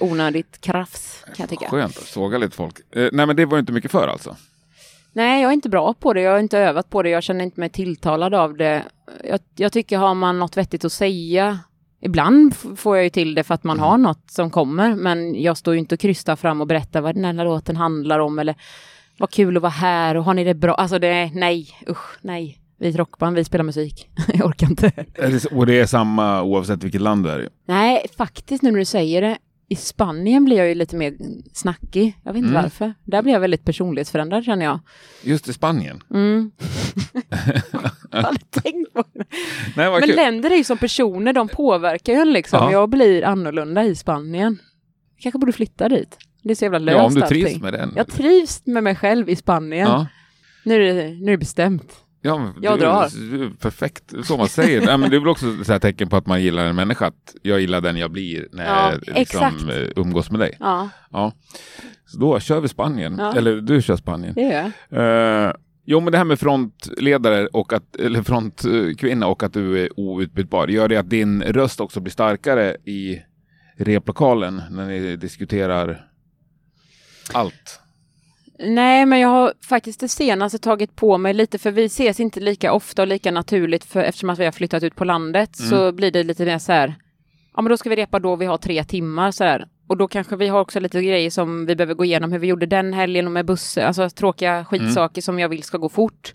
Onödigt krafs, kan jag tycka. Skönt att såga lite folk. Eh, nej, men det var ju inte mycket för alltså. Nej, jag är inte bra på det. Jag har inte övat på det. Jag känner inte mig tilltalad av det. Jag, jag tycker har man något vettigt att säga. Ibland får jag ju till det för att man Mm. har något som kommer. Men jag står ju inte och krystar fram och berättar vad den här låten handlar om. Eller vad kul att vara här och har ni det bra? Alltså det är nej, usch, nej. Vi är ett rockband, vi spelar musik. *laughs* jag orkar inte. Och det är samma oavsett vilket land du är i. Nej, faktiskt nu när du säger det. I Spanien blir jag ju lite mer snackig. Jag vet inte Mm. varför. Där blir jag väldigt personlighetsförändrad känner jag. Just i Spanien. Mm. *laughs* *laughs* *laughs* aldrig *laughs* tänkt på det. Nej, Men kul. länder är ju som personer, de påverkar ju liksom. Ja. Jag blir annorlunda i Spanien. Jag kanske borde flytta dit. Det är så jävla löst Ja, om du trivs allting. med den. Jag trivs med mig själv i Spanien. Ja. Nu, är det, nu är det bestämt. Ja, men Jag du, drar. Är perfekt, så man säger. ja, men det är väl också så här tecken på att man gillar en människa, att jag gillar den jag blir när Ja, jag liksom, eh, umgås med dig. Ja, Ja. Så då kör vi Spanien, Ja. eller du kör Spanien. det gör jag. Eh, jo, men det här med frontledare och att, eller frontkvinna och att du är outbytbar, gör det att din röst också blir starkare i replokalen när ni diskuterar allt? Nej, men jag har faktiskt det senaste tagit på mig lite, för vi ses inte lika ofta och lika naturligt, för eftersom att vi har flyttat ut på landet Mm. så blir det lite mer så här, ja men då ska vi repa då vi har tre timmar så här. Och då kanske vi har också lite grejer som vi behöver gå igenom, hur vi gjorde den helgen och med bussen, alltså tråkiga skitsaker som jag vill ska gå fort.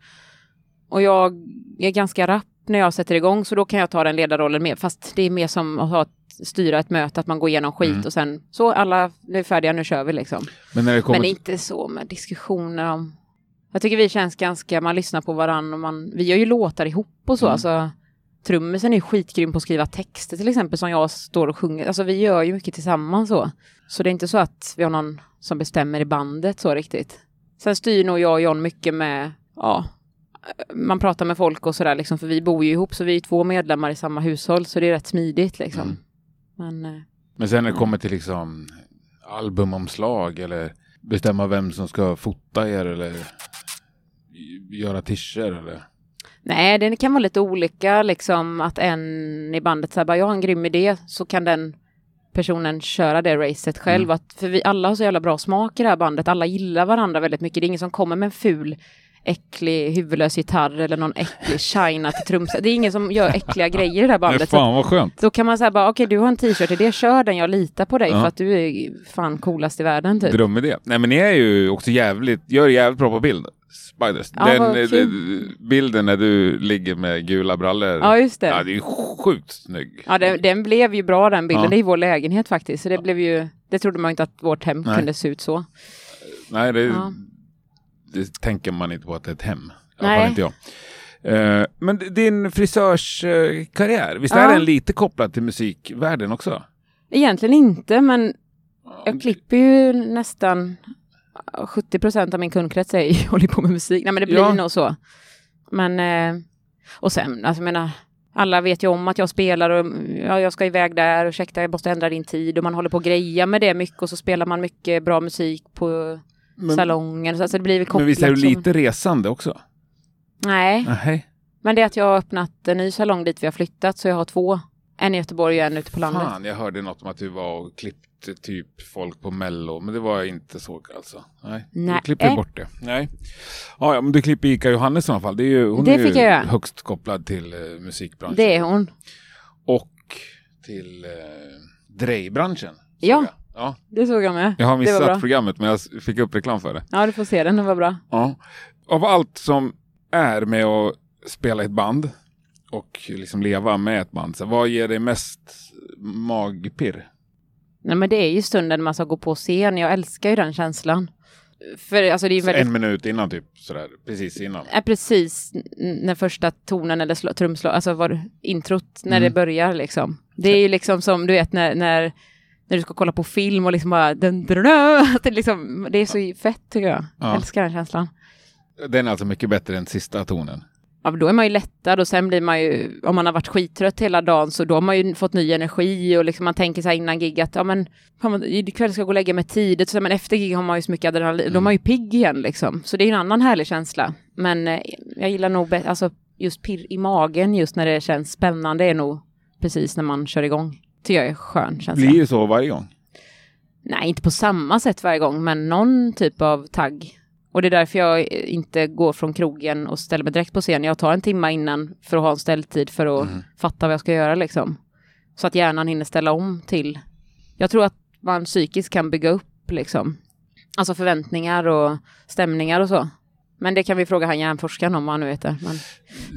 Och jag är ganska rapp när jag sätter igång, så då kan jag ta den ledarrollen med. Fast det är mer som att ha ett, styra ett möte, att man går igenom skit Mm. och sen så alla, nu är färdiga, nu kör vi liksom. Men när det kommer Men inte så med diskussioner om... Jag tycker vi känns ganska, man lyssnar på varandra och man, vi gör ju låtar ihop och så, Mm. alltså. Trummisen är skitgrym på att skriva texter till exempel som jag står och sjunger. Alltså vi gör ju mycket tillsammans så. Så det är inte så att vi har någon som bestämmer i bandet så riktigt. Sen styr nog jag och John mycket med, ja, man pratar med folk och sådär liksom, för vi bor ju ihop så vi är två medlemmar i samma hushåll så det är rätt smidigt liksom. Mm. Men eh, Men sen när det kommer till liksom albumomslag eller bestämma vem som ska fota er eller göra tischer eller? Nej, det kan vara lite olika liksom att en i bandet säger bara jag har en grym idé så kan den personen köra det racet själv. Mm. Att, för vi alla har så jävla bra smak i det här bandet. Alla gillar varandra väldigt mycket. Det är ingen som kommer med en ful äcklig huvudlös gitarr eller någon äcklig china till trumset. Det är ingen som gör äckliga grejer i det här Nej, bandet. Så fan vad skönt. då kan man säga bara okej du har en t-shirt i det, kör den, jag litar på dig Ja. för att du är fan coolast i världen typ. Drömidé. Nej men ni är ju också jävligt, gör jävligt bra på bild. Spiders. Ja, Den vad eh, kul. bilden när du ligger med gula brallor. Ja just det. Ja, det är sjukt snygg. Ja, den, den blev ju bra den bilden. Ja. Det är vår lägenhet faktiskt. Så det blev ju, det trodde man inte att vårt hem Nej. kunde se ut så. Nej, det, Ja. det tänker man inte på att det är ett hem. Nej. inte jag. Eh, men din frisörskarriär, visst är Ja. den lite kopplad till musikvärlden också? Egentligen inte, men jag klipper ju nästan 70 procent av min kundkrets är *laughs* håller på med musik. Nej, men det blir Ja. nog så. Men, eh, och sen, alltså jag menar, alla vet ju om att jag spelar och ja, jag ska iväg där, ursäkta jag måste ändra din tid och man håller på att greja med det mycket och så spelar man mycket bra musik på Men, salongen. Så alltså det blir men visst är du som- lite resande också? Nej, Nej. men det är att jag har öppnat en ny salong dit vi har flyttat så jag har två. En i Göteborg och en ute på landet. Fan, jag hörde något om att du var och klippte typ folk på mello, men det var jag inte så alltså. Nej, Nej. du klipper bort det. Nej. Ja, ja, men du klipper Ica Johannes i alla fall. Det är ju, hon Det är ju högst kopplad till eh, musikbranschen. Det är hon. Och till eh, drejbranschen. såg Ja. Ja. Det såg jag med. Jag har Det missat programmet, men jag fick upp reklam för det. Ja, du får se den. Den var bra. Ja. Av allt som är med att spela i ett band och liksom leva med ett band, så vad ger dig mest magpirr? Nej, men det är ju stunden man ska gå på scen. Jag älskar ju den känslan. För alltså det är väldigt... En minut innan typ, sådär, precis innan. är precis när första tonen eller slå, trumslag, alltså var introt, när Mm. det börjar liksom. Det är ju liksom som du vet när, när, när du ska kolla på film och liksom bara dun, dun, *laughs* det, liksom, det är så fett tycker jag. Ja. Älskar den känslan. Den är alltså mycket bättre än sista tonen. Ja, då är man ju lättad och sen blir man ju, om man har varit skittrött hela dagen så då har man ju fått ny energi och liksom man tänker så här innan gig att ja men fan, ikväll ska jag gå och lägga mig tidigt, så, men efter gig har man ju så mycket adrenalin, då är man ju pigg igen liksom. Så det är ju en annan härlig känsla. Men eh, jag gillar nog alltså just pirr i magen just när det känns spännande är nog precis när man kör igång. Tycker jag är skön känsla. Blir det så varje gång? Nej, inte på samma sätt varje gång, men någon typ av tagg. Och det är därför jag inte går från krogen och ställer mig direkt på scen. Jag tar en timma innan för att ha en ställtid för att Mm. fatta vad jag ska göra liksom. Så att hjärnan hinner ställa om till. Jag tror att man psykiskt kan bygga upp liksom. Alltså förväntningar och stämningar och så. Men det kan vi fråga han hjärnforskaren om vad han nu heter. Men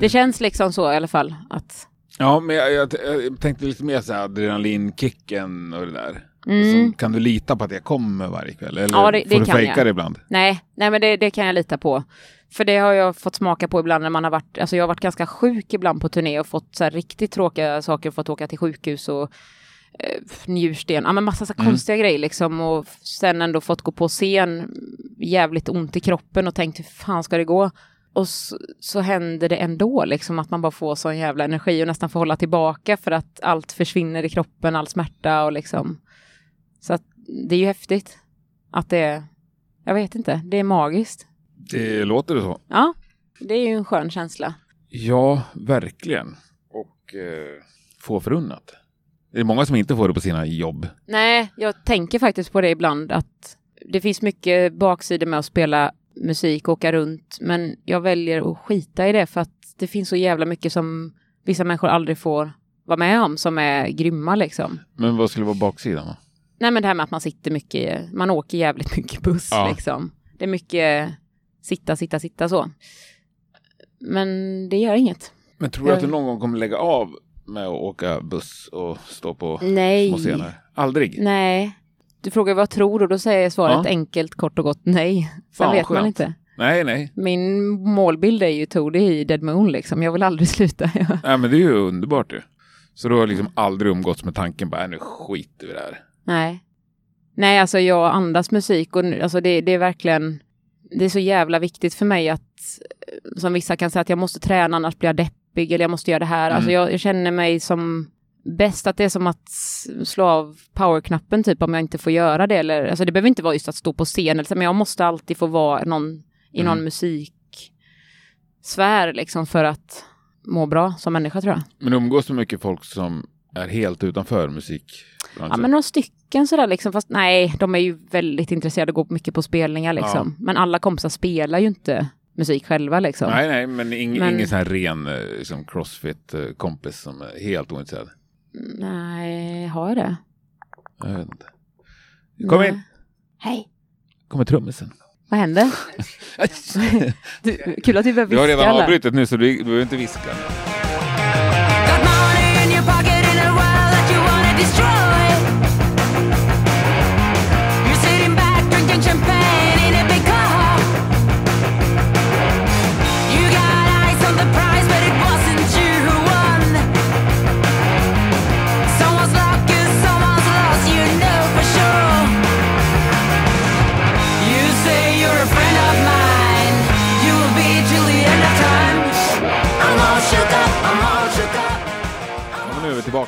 det känns liksom så i alla fall att Ja, men jag, jag, jag tänkte lite mer så här adrenalinkicken och det där. Mm. Så kan du lita på att jag kommer varje kväll? Eller Ja, det- det får du fejka det ibland? Nej, nej men det, det kan jag lita på. För det har jag fått smaka på ibland när man har varit, alltså jag har varit ganska sjuk ibland på turné och fått så riktigt tråkiga saker, fått åka till sjukhus och eh, njursten, ja men massa så Mm. konstiga grejer liksom och sen ändå fått gå på scen, jävligt ont i kroppen och tänkt hur fan ska det gå? Och så, så händer det ändå liksom att man bara får sån jävla energi och nästan får hålla tillbaka för att allt försvinner i kroppen, all smärta och liksom. Så att det är ju häftigt att det är, jag vet inte, det är magiskt. Det låter så. Ja, det är ju en skön känsla. Ja, verkligen. Och eh, få förunnat. Det är många som inte får det på sina jobb. Nej, jag tänker faktiskt på det ibland att det finns mycket baksidor med att spela musik och åka runt, men jag väljer att skita i det för att det finns så jävla mycket som vissa människor aldrig får vara med om som är grymma liksom. Men vad skulle vara baksidan? då? Nej, men det här med att man sitter mycket, man åker jävligt *laughs* mycket buss Ja. liksom. Det är mycket sitta, sitta, sitta så. Men det gör inget. Men tror du att du någon gång kommer lägga av med att åka buss och stå på Nej. små scener? Aldrig? Nej. Du frågar vad jag tror och då säger jag svaret Ja. enkelt, kort och gott nej. Sen Fan, vet man skönt. inte. Nej, nej. Min målbild är ju Tody i Dead Moon liksom. Jag vill aldrig *laughs* sluta. Nej, men det är ju underbart ju. Så du har liksom aldrig umgåtts med tanken på, äh, nu skiter vi i det här. Nej. Nej, alltså jag andas musik och alltså det, det är verkligen, det är så jävla viktigt för mig att, eh, som vissa kan säga att jag måste träna annars blir jag deppig eller jag måste göra det här. Alltså Mm. jag, jag känner mig som bäst att det är som att slå av powerknappen typ om jag inte får göra det eller, alltså det behöver inte vara just att stå på scen eller så, men jag måste alltid få vara någon, i någon Mm. musiksfär liksom för att må bra som människa tror jag. Men umgås med mycket folk som är helt utanför musikbranschen? Ja, men några stycken sådär liksom, fast nej, de är ju väldigt intresserade och går mycket på spelningar liksom. Men alla kompisar spelar ju inte musik själva liksom. Nej, nej, men, ing, Men- ingen sån här ren eh, liksom crossfit-kompis som är helt ointresserad. Nej, har jag det? Jag vet inte. Kom Nej. in! Hej, kommer trummisen. vad händer? *laughs* *laughs* Du, kul att du börjar Du har viska redan avbrutit nu så du, du behöver inte viska. Destroy.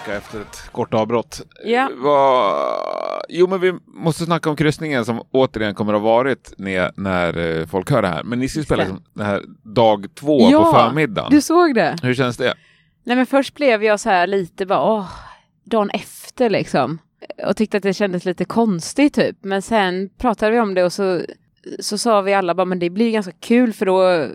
Tillbaka efter ett kort avbrott. Ja. Vad- Jo, men vi måste snacka om kryssningen som återigen kommer att ha varit när, eh, folk hör det här. Men ni ska ju spela liksom det här dag två Ja, på förmiddagen. Du såg det? Hur känns det? Nej men först blev jag så här lite bara, åh, dagen efter liksom. Och tyckte att det kändes lite konstigt typ. Men sen pratade vi om det och så, så sa vi alla bara, men det blir ganska kul för då,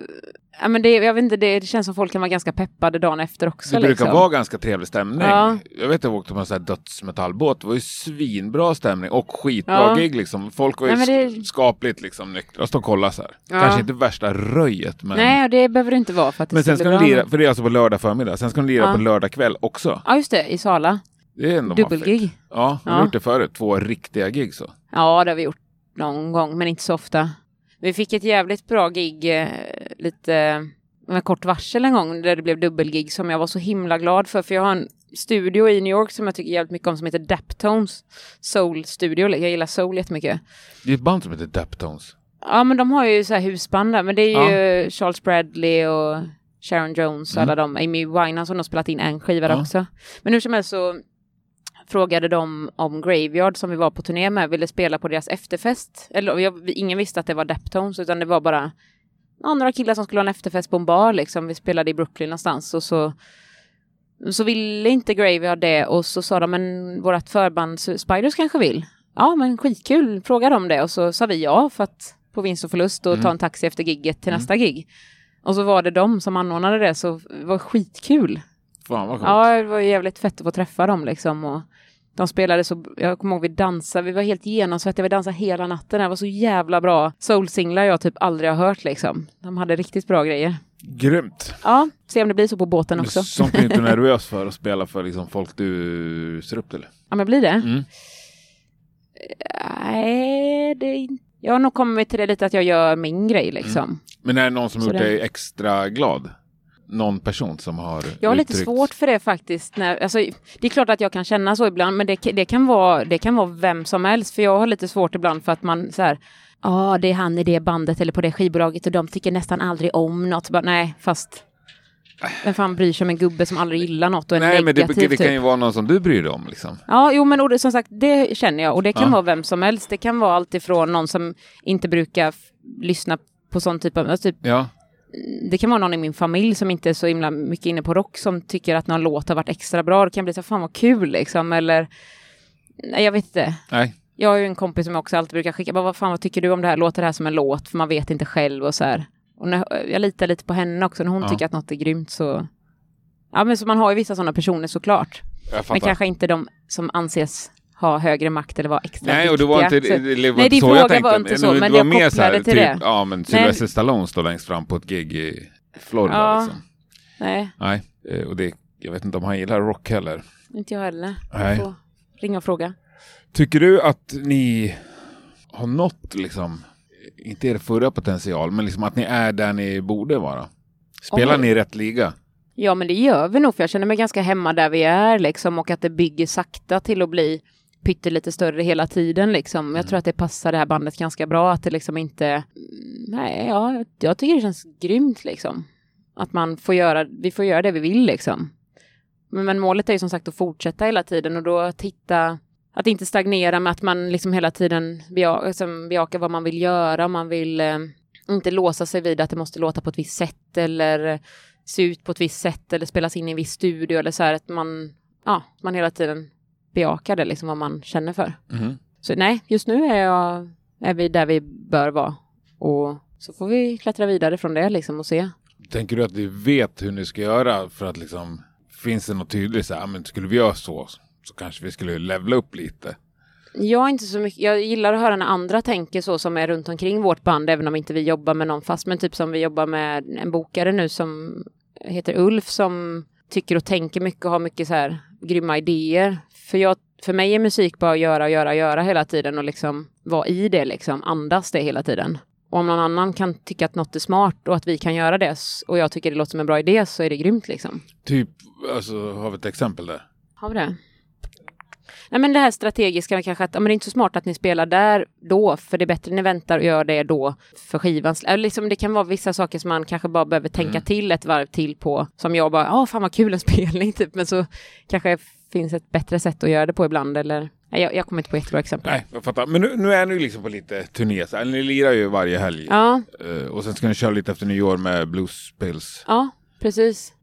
ja men det, jag vet inte, det, det känns som folk kan vara ganska peppade dagen efter också. Det brukar liksom. vara ganska trevlig stämning. Ja. Jag vet att jag åkte på en sån här dödsmetallbåt. Det var ju svinbra stämning och skitbra Ja. gig liksom. Folk var ju Nej, det- sk- skapligt liksom nyktra. Och kolla så här. Ja. Kanske inte värsta röjet men... Nej, det behöver det inte vara för att det Men sen ska de lira, för det är alltså på lördag förmiddag. Sen ska de lira Ja. på lördag kväll också. Ja, just det, i Sala. Det är ändå Dubbelgig. Ja, vi har gjort det förut. Två riktiga gig så. Ja, det har vi gjort någon gång, men inte så ofta. Vi fick ett jävligt bra gig, eh, lite med kort varsel en gång, där det blev dubbelgig som jag var så himla glad för, för jag har en studio i New York som jag tycker jävligt mycket om som heter Daptones Soul Studio. Jag gillar soul jättemycket. Det är ett band som heter Daptones. Ja, men de har ju så här husband där, men det är ju Charles Bradley och Sharon Jones och alla de, Amy Winehouse har spelat in en skiva där Mm. Ja. också. Men hur som helst så frågade de om Graveyard som vi var på turné med ville spela på deras efterfest. Eller jag, ingen visste att det var Daptones utan det var bara ja, några killar som skulle ha en efterfest på en bar liksom. Vi spelade i Brooklyn någonstans och så så ville inte Graveyard det och så sa de men vårat förband Spiders kanske vill. Ja men skitkul, fråga dem det och så sa vi ja för att på vinst och förlust och ta en taxi efter gigget till nästa gig. Och så var det de som anordnade det så det var skitkul. Fan vad coolt. Ja, det var jävligt fett att få träffa dem liksom. Och de spelade så, jag kommer ihåg vi dansade, vi var helt genomsvettiga, vi dansade hela natten. Det var så jävla bra soulsinglar jag typ aldrig har hört liksom. De hade riktigt bra grejer. Grymt. Ja, se om det blir så på båten också. Sånt är inte *laughs* nervös för att spela för liksom folk du ser upp till? Ja, men blir det? Mm. Nej, det är inte... Jag har nog kommit till det lite att jag gör min grej liksom. Men är det någon som Så gjort det- dig extra glad? Någon person som har Jag har lite uttryckt- svårt för det faktiskt. När, alltså, det är klart att jag kan känna så ibland, men det, det, kan vara, det kan vara vem som helst. För jag har lite svårt ibland för att man så här, ja, det är han i det bandet eller på det skivbolaget och de tycker nästan aldrig om något. Bara, nej, fast vem fan bryr sig om en gubbe som aldrig gillar något och är Nej, men det, negativ det kan typ? ju vara någon som du bryr dig om liksom. Ja, jo men och det, som sagt, det känner jag. Och det kan Ja. vara vem som helst. Det kan vara allt ifrån någon som inte brukar lyssna på sån typ av, alltså typ Ja. Det kan vara någon i min familj som inte är så himla mycket inne på rock som tycker att någon låt har varit extra bra. Det kan bli så fan vad kul liksom, eller nej jag vet inte. Nej. Jag har ju en kompis som också alltid brukar skicka, vad fan vad tycker du om det här, låter det här som en låt? För man vet inte själv och så här. Och när, jag litar lite på henne också, när hon Ja. tycker att något är grymt så... Ja men så man har ju vissa sådana personer såklart. Men kanske inte de som anses ha högre makt eller vara extra Nej, och det var inte, det, Så- det var Nej, din så jag fråga tänkte. var inte så, det men var jag mer så här, till typ, det. Ja, men Sylvester Stallone står längst fram på ett gig i Florida Ja. liksom. Nej. Nej. Eh, och det, jag vet inte om han gillar rock heller. Inte jag heller. Nej. Jag får ringa och fråga. Tycker du att ni har nått liksom, inte er förra potential, men liksom att ni är där ni borde vara? Spelar Oj. ni i rätt liga? Ja, men det gör vi nog, för jag känner mig ganska hemma där vi är liksom och att det bygger sakta till att bli pyttelite större hela tiden liksom. Jag tror att det passar det här bandet ganska bra, att det liksom inte... Mm, Nej, ja, jag tycker det känns grymt liksom. Att man får göra, vi får göra det vi vill liksom. Men, men målet är ju som sagt att fortsätta hela tiden och då titta, att inte stagnera med att man liksom hela tiden bejaka, liksom bejakar vad man vill göra, man vill eh, inte låsa sig vid att det måste låta på ett visst sätt eller se ut på ett visst sätt eller spelas in i en viss studio eller så här att man, ja, man hela tiden bejakar det liksom vad man känner för. Mhm. Så nej, just nu är, jag, är vi där vi bör vara och så får vi klättra vidare från det liksom och se. Tänker du att ni vet hur ni ska göra för att liksom, finns det något tydligt så här, "Ah, men skulle vi göra så, så kanske vi skulle levla upp lite? Jag är inte så mycket, jag gillar att höra när andra tänker så som är runt omkring vårt band, även om inte vi jobbar med någon fast, men typ som vi jobbar med en bokare nu som heter Ulf som tycker och tänker mycket och har mycket så här grymma idéer. För, jag, för mig är musik bara att göra, göra, göra hela tiden och liksom vara i det liksom, andas det hela tiden. Och om någon annan kan tycka att något är smart och att vi kan göra det och jag tycker det låter som en bra idé så är det grymt liksom. Typ, alltså har vi ett exempel där? Har vi det? Nej men det här strategiska kanske att ja, men det är inte så smart att ni spelar där då, för det är bättre att ni väntar och gör det då för skivan. Eller Liksom, det kan vara vissa saker som man kanske bara behöver tänka till ett varv till på, som jag bara, ja fan vad kul en spelning *laughs* typ, men så kanske finns ett bättre sätt att göra det på ibland eller jag, jag kommer inte på jättebra exempel. Nej, jag fattar. Men nu, nu är ni liksom på lite turné, ni lirar ju varje helg. Ja, Eh, och sen ska ni köra lite efter nyår med Blues Pills. ja, precis.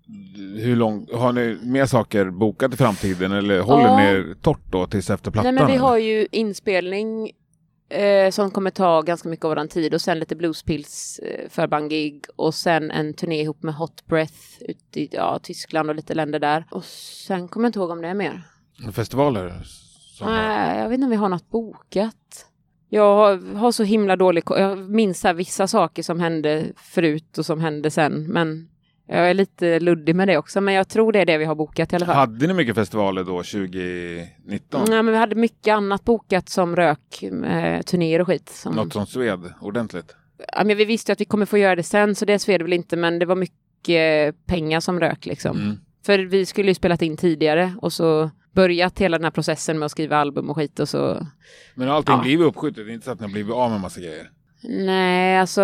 Hur långt, har ni mer saker bokat i framtiden eller håller Ja. ni er torrt då tills efter plattan? Nej men vi har ju inspelning eh, som kommer ta ganska mycket av vår tid och sen lite bluespills eh, förbandgig och sen en turné ihop med Hot Breath ute i ja, Tyskland och lite länder där. Och sen kommer jag inte ihåg om det är mer. Festivaler? Nej, jag vet inte om vi har något bokat. Jag har, så himla dålig Jag minns här vissa saker som hände förut och som hände sen. Men jag är lite luddig med det också. Men jag tror det är det vi har bokat i alla fall. Hade ni mycket festivaler då 2019? Nej, men vi hade mycket annat bokat som rök, eh, turnéer och skit. Som, Något som sved ordentligt? ja, men vi visste att vi kommer få göra det sen, så det sved väl inte, men det var mycket pengar som rök liksom. Mm. För vi skulle ju spelat in tidigare och så börjat hela den här processen med att skriva album och skit och så... Men allting Ja. blivit uppskjutet? Det är inte så att ni har blivit av med massa grejer? Nej, alltså...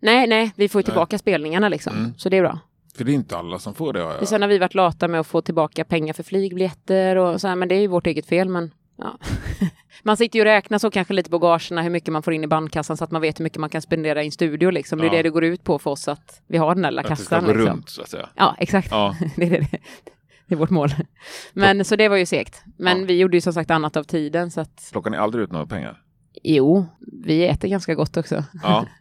Nej, nej, vi får ju Nej. tillbaka spelningarna liksom. Mm. Så det är bra. För det är inte alla som får det. har jag. Sen har vi varit lata med att få tillbaka pengar för flygbiljetter och så här, men det är ju vårt eget fel, men ja. *laughs* Man sitter ju och räknar så kanske lite på gagerna, hur mycket man får in i bandkassan så att man vet hur mycket man kan spendera i en studio liksom. Det är Ja. det det går ut på för oss att vi har den där lilla Att det ska kassan gå liksom. runt så att säga. Ja, exakt. Ja. *laughs* det, är det, det är vårt mål. Men så det var ju segt. Men Ja. vi gjorde ju som sagt annat av tiden så att Plockar ni aldrig ut några pengar? jo, vi äter ganska gott också. Ja. *laughs*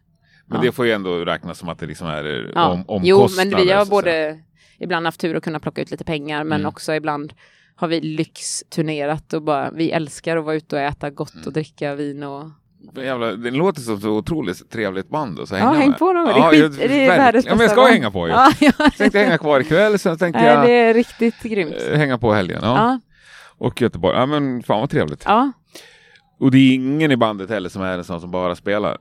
Men Ja. det får ju ändå räknas som att det liksom är Ja. om, jo, omkostnader. men vi har så både ibland haft tur att kunna plocka ut lite pengar, men Mm. också ibland har vi lyxturnerat och bara, vi älskar att vara ute och äta gott Mm. och dricka vin och... Jävla, det låter som så otroligt trevligt band att Ja, hänga häng med. på dem. Det är, Ja, skit, jag- det är världens Ja, men jag ska band. hänga på ju. Ja, ja. Tänkte hänga kvar ikväll, sen tänkte Nej, jag det är riktigt grymt. eh, hänga på helgen. Ja. Ja, Och Göteborg. Ja men fan vad trevligt. ja. Och det är ingen i bandet heller som är en sån som bara spelar.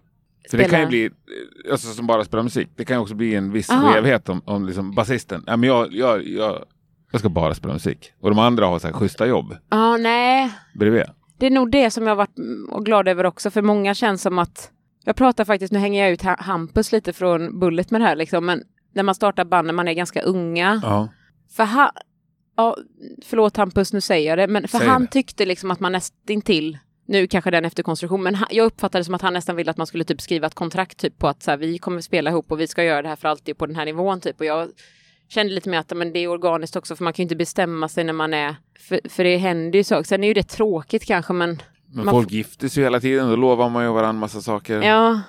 För det kan ju bli, eh, alltså som bara spelar musik, det kan ju också bli en viss skevhet om, om liksom basisten, ja men jag, jag, jag, jag ska bara spela musik. Och de andra har så här schyssta jobb Ja, nej. bredvid. Det är nog det som jag varit glad över också, för många känns som att... Jag pratar faktiskt, nu hänger jag ut Ha- Hampus lite från Bullet med det här liksom, men när man startar band när man är ganska unga. Ja. För han... Ja, förlåt Hampus, nu säger jag det, men för Säg han det. tyckte liksom att man nästintill nu kanske den efterkonstruktion, men han, jag uppfattade som att han nästan ville att man skulle typ skriva ett kontrakt typ på att så här, vi kommer spela ihop och vi ska göra det här för alltid på den här nivån typ. Och jag kände lite mer att men det är organiskt också, för man kan ju inte bestämma sig när man är... För, för det händer ju saker. Sen är ju det tråkigt kanske, men... Men Man folk gifter sig ju hela tiden, då lovar man ju varandra massa saker. Ja.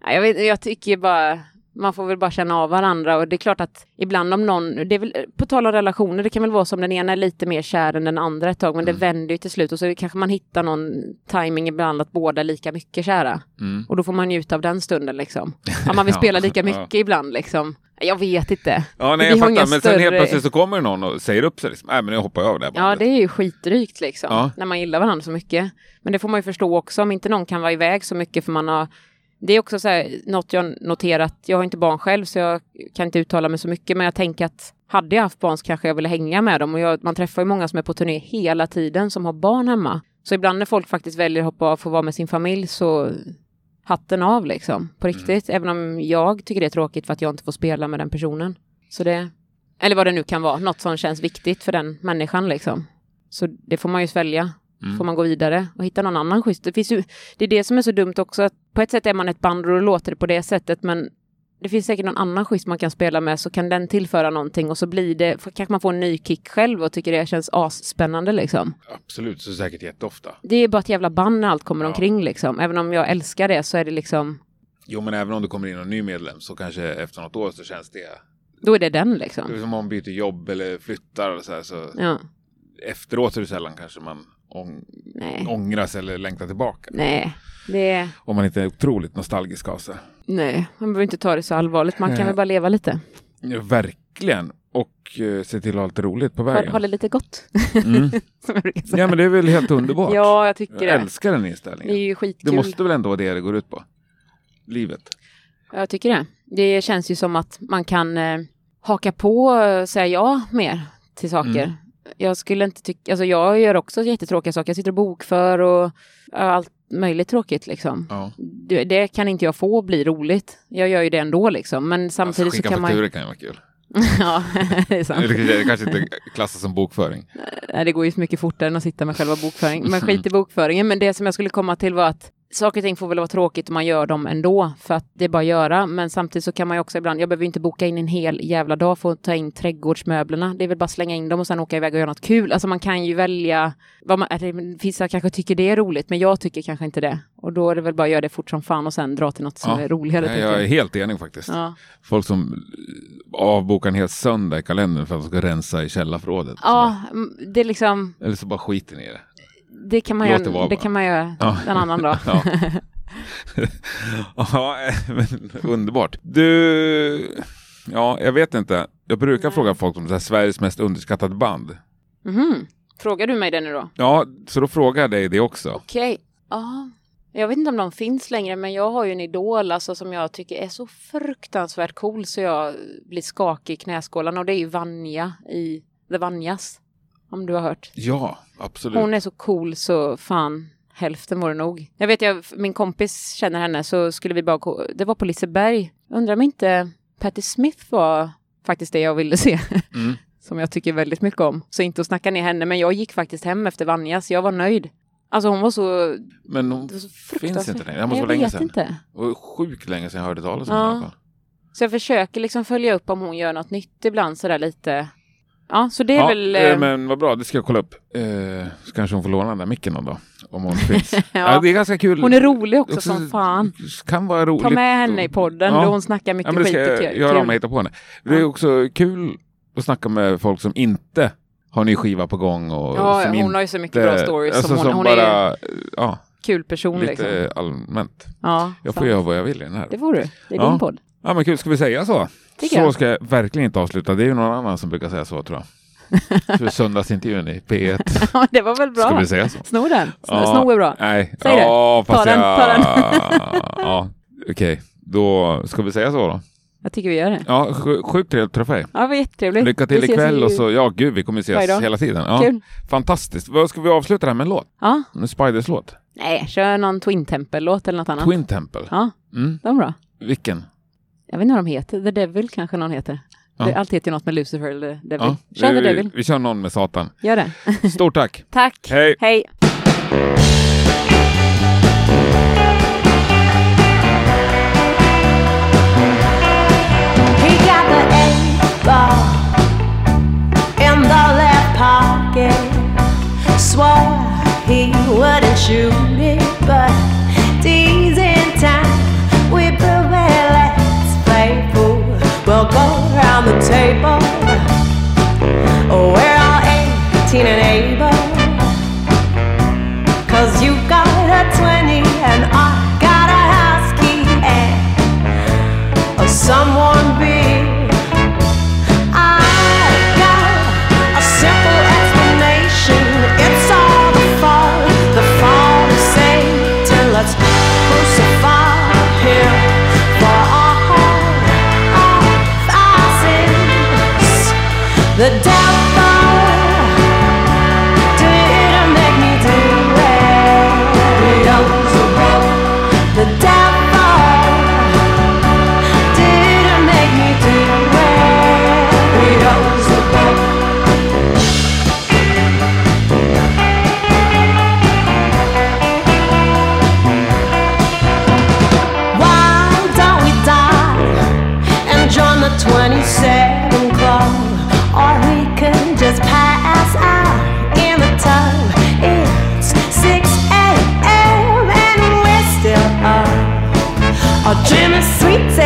Ja, Jag, vet, jag tycker bara, man får väl bara känna av varandra och det är klart att ibland om någon, det är väl, på tal om relationer, det kan väl vara som den ena är lite mer kär än den andra ett tag, men det vänder ju till slut och så kanske man hittar någon timing ibland att båda är lika mycket kära. Mm. Och då får man njuta av den stunden liksom. Ja, man vill *laughs* spela lika *laughs* Ja. mycket ibland liksom. Jag vet inte. Ja, nej, jag fattar. Men sen helt plötsligt så kommer någon och säger upp sig. Liksom. Nej, men nu hoppar jag av det här Ja, det är ju skitdrygt liksom. Ja. När man gillar varandra så mycket. Men det får man ju förstå också om inte någon kan vara iväg så mycket för man har det är också så här, något jag noterat. Jag har inte barn själv så jag kan inte uttala mig så mycket. Men jag tänker att hade jag haft barn så kanske jag ville hänga med dem. Och jag, man träffar ju många som är på turné hela tiden som har barn hemma. Så ibland när folk faktiskt väljer att hoppa av för att vara med sin familj så hatten av liksom. På riktigt. Även om jag tycker det är tråkigt för att jag inte får spela med den personen. Så det, eller vad det nu kan vara, något som känns viktigt för den människan liksom. Så det får man ju svälja. Mm. Får man gå vidare och hitta någon annan schysst. Det, finns ju, det är det som är så dumt också, att på ett sätt är man ett band och då låter det på det sättet, men det finns säkert någon annan schysst man kan spela med så kan den tillföra någonting och så blir det, kanske man får en ny kick själv och tycker det känns asspännande liksom. Absolut, så säkert jätteofta. Det är bara ett jävla band när allt kommer Ja. omkring liksom. Även om jag älskar det så är det liksom, Jo, men även om det kommer in en ny medlem så kanske efter något år så känns det... då är det den Det liksom. är som om man byter jobb eller flyttar och så här. Så Ja, efteråt är det sällan kanske man ång- nej, ångras eller längtar tillbaka. nej, det, Om man inte är otroligt nostalgisk av sig. nej, man behöver inte ta det så allvarligt, man kan Nej. väl bara leva lite. Ja, verkligen. Och eh, se till att ha lite roligt på vägen. ha det lite gott. Mm. *laughs* jag. Ja, men det är väl helt underbart. Ja, jag tycker Jag det. älskar den Det är inställningen. ju Det skitkul. måste väl ändå vara det det går ut på? Livet. Ja, Jag tycker det. Det känns ju som att man kan eh, haka på och säga ja mer till saker. Mm. Jag skulle inte tycka, alltså jag gör också jättetråkiga saker. Jag sitter och bokför och allt möjligt tråkigt liksom. Ja. Det, det kan inte jag få bli roligt. Jag gör ju det ändå liksom. Men samtidigt alltså, så skicka kan man fakturor kan ju vara kul. *laughs* ja, *laughs* det är sant. Det kanske inte klassas som bokföring. Nej, det går ju så mycket fortare än att sitta med själva bokföring. Men skit i bokföringen. Men det som jag skulle komma till var att saker och ting får väl vara tråkigt om man gör dem ändå, för att det är bara att göra. Men samtidigt så kan man ju också ibland, jag behöver inte boka in en hel jävla dag för att ta in trädgårdsmöblerna. Det är väl bara slänga in dem och sen åka iväg och göra något kul. Alltså man kan ju välja, vad man, vissa kanske tycker det är roligt, men jag tycker kanske inte det. Och då är det väl bara att göra det fort som fan och sen dra till något som Ja. är roligare. Nej, tänker jag är jag. helt enig faktiskt. Ja. Folk som avbokar en hel söndag i kalendern för att de ska rensa i källarförrådet. ja, mm, det är liksom, Eller så bara skiter ni i det. Det kan man Låt det göra, det bara. kan man göra Ja. en annan dag. Ja, *laughs* ja underbart. Du, ja, jag vet inte. Jag brukar fråga folk om det här Sveriges mest underskattade band. Mhm. Frågar du mig det nu då? Ja, så då frågar jag dig det också. Okej. Ja. Jag vet inte om de finns längre, men jag har ju en idol alltså, som jag tycker är så fruktansvärt cool så jag blir skakig i knäskålarna och det är ju Vanja i The Vanjas. Om du har hört. Ja, absolut. Hon är så cool så fan hälften var det nog. Jag vet, jag, min kompis känner henne så skulle vi bara gå, det var på Liseberg. Undrar om inte Patti Smith var faktiskt det jag ville se. *laughs* Mm. som jag tycker väldigt mycket om. Så inte att snacka ner henne, men jag gick faktiskt hem efter Vanjas. Jag var nöjd. Alltså hon var så... Men hon så finns inte längre. Det måste vara länge sedan. inte. Var sjukt länge sedan jag hörde talas om Ja. fall. Så jag försöker liksom följa upp om hon gör något nytt ibland sådär lite. Ja, så det är Ja, väl... eh, eh, men vad bra, det ska jag kolla upp. Eh, så kanske hon får låna den där micken någon dag. Om hon finns. *laughs* ja. Ja. det är ganska kul. Hon är rolig också, Också- som fan. Kan vara roligt. Ta med henne i podden Ja. då hon snackar mycket Ja, men det ska jag göra om jag hittar på henne. Det är också kul att snacka med folk som inte har ny skiva på gång. Och Ja, som hon inte, har ju så mycket bra stories. Alltså som hon, som hon är bara, en ja, kul person lite liksom. allmänt. Ja, Jag får sant. göra vad jag vill i den här. Det får du. Det är Ja. din podd. Ja men kul, ska vi säga så? Tycker så jag. ska jag verkligen inte avsluta. Det är ju någon annan som brukar säga så tror jag. *laughs* För söndagsintervjun i P1. Ja, det var väl bra. Ska vi säga så? Sno den. Sno, Ja. sno är bra. Nej. Säg det. ja, Ta fast den, jag... ta den. ja, okej. Då ska vi säga så då. Jag tycker vi gör det. Ja, sj- sjukt trevligt att träffa dig. Ja, det var jättetrevligt. Lycka till ikväll och så, ja gud vi kommer ses hela tiden. Ja, Kul. fantastiskt. Vad ska vi avsluta det här med en låt? Ja. En Spiders låt? Nej, kör någon Twin Temple-låt eller något annat. Twin Temple? Ja, Mm. de är bra. Vilken? Jag vet inte vad de heter. The Devil kanske någon heter. Ja. Allt heter ju något med Lucifer eller Devil. Ja, Kör The vi, Devil. vi kör någon med Satan. Gör det. *laughs* Stort tack! Tack. Hej! Hej. The the. Swore he wouldn't shoot it, but around the table. Oh, we're all 18 and able. Cause you got a 20 and I got a house key and someone big 27 club, or we can just pass out in the tub. It's 6 a.m. and we're still up. Our dream is sweet.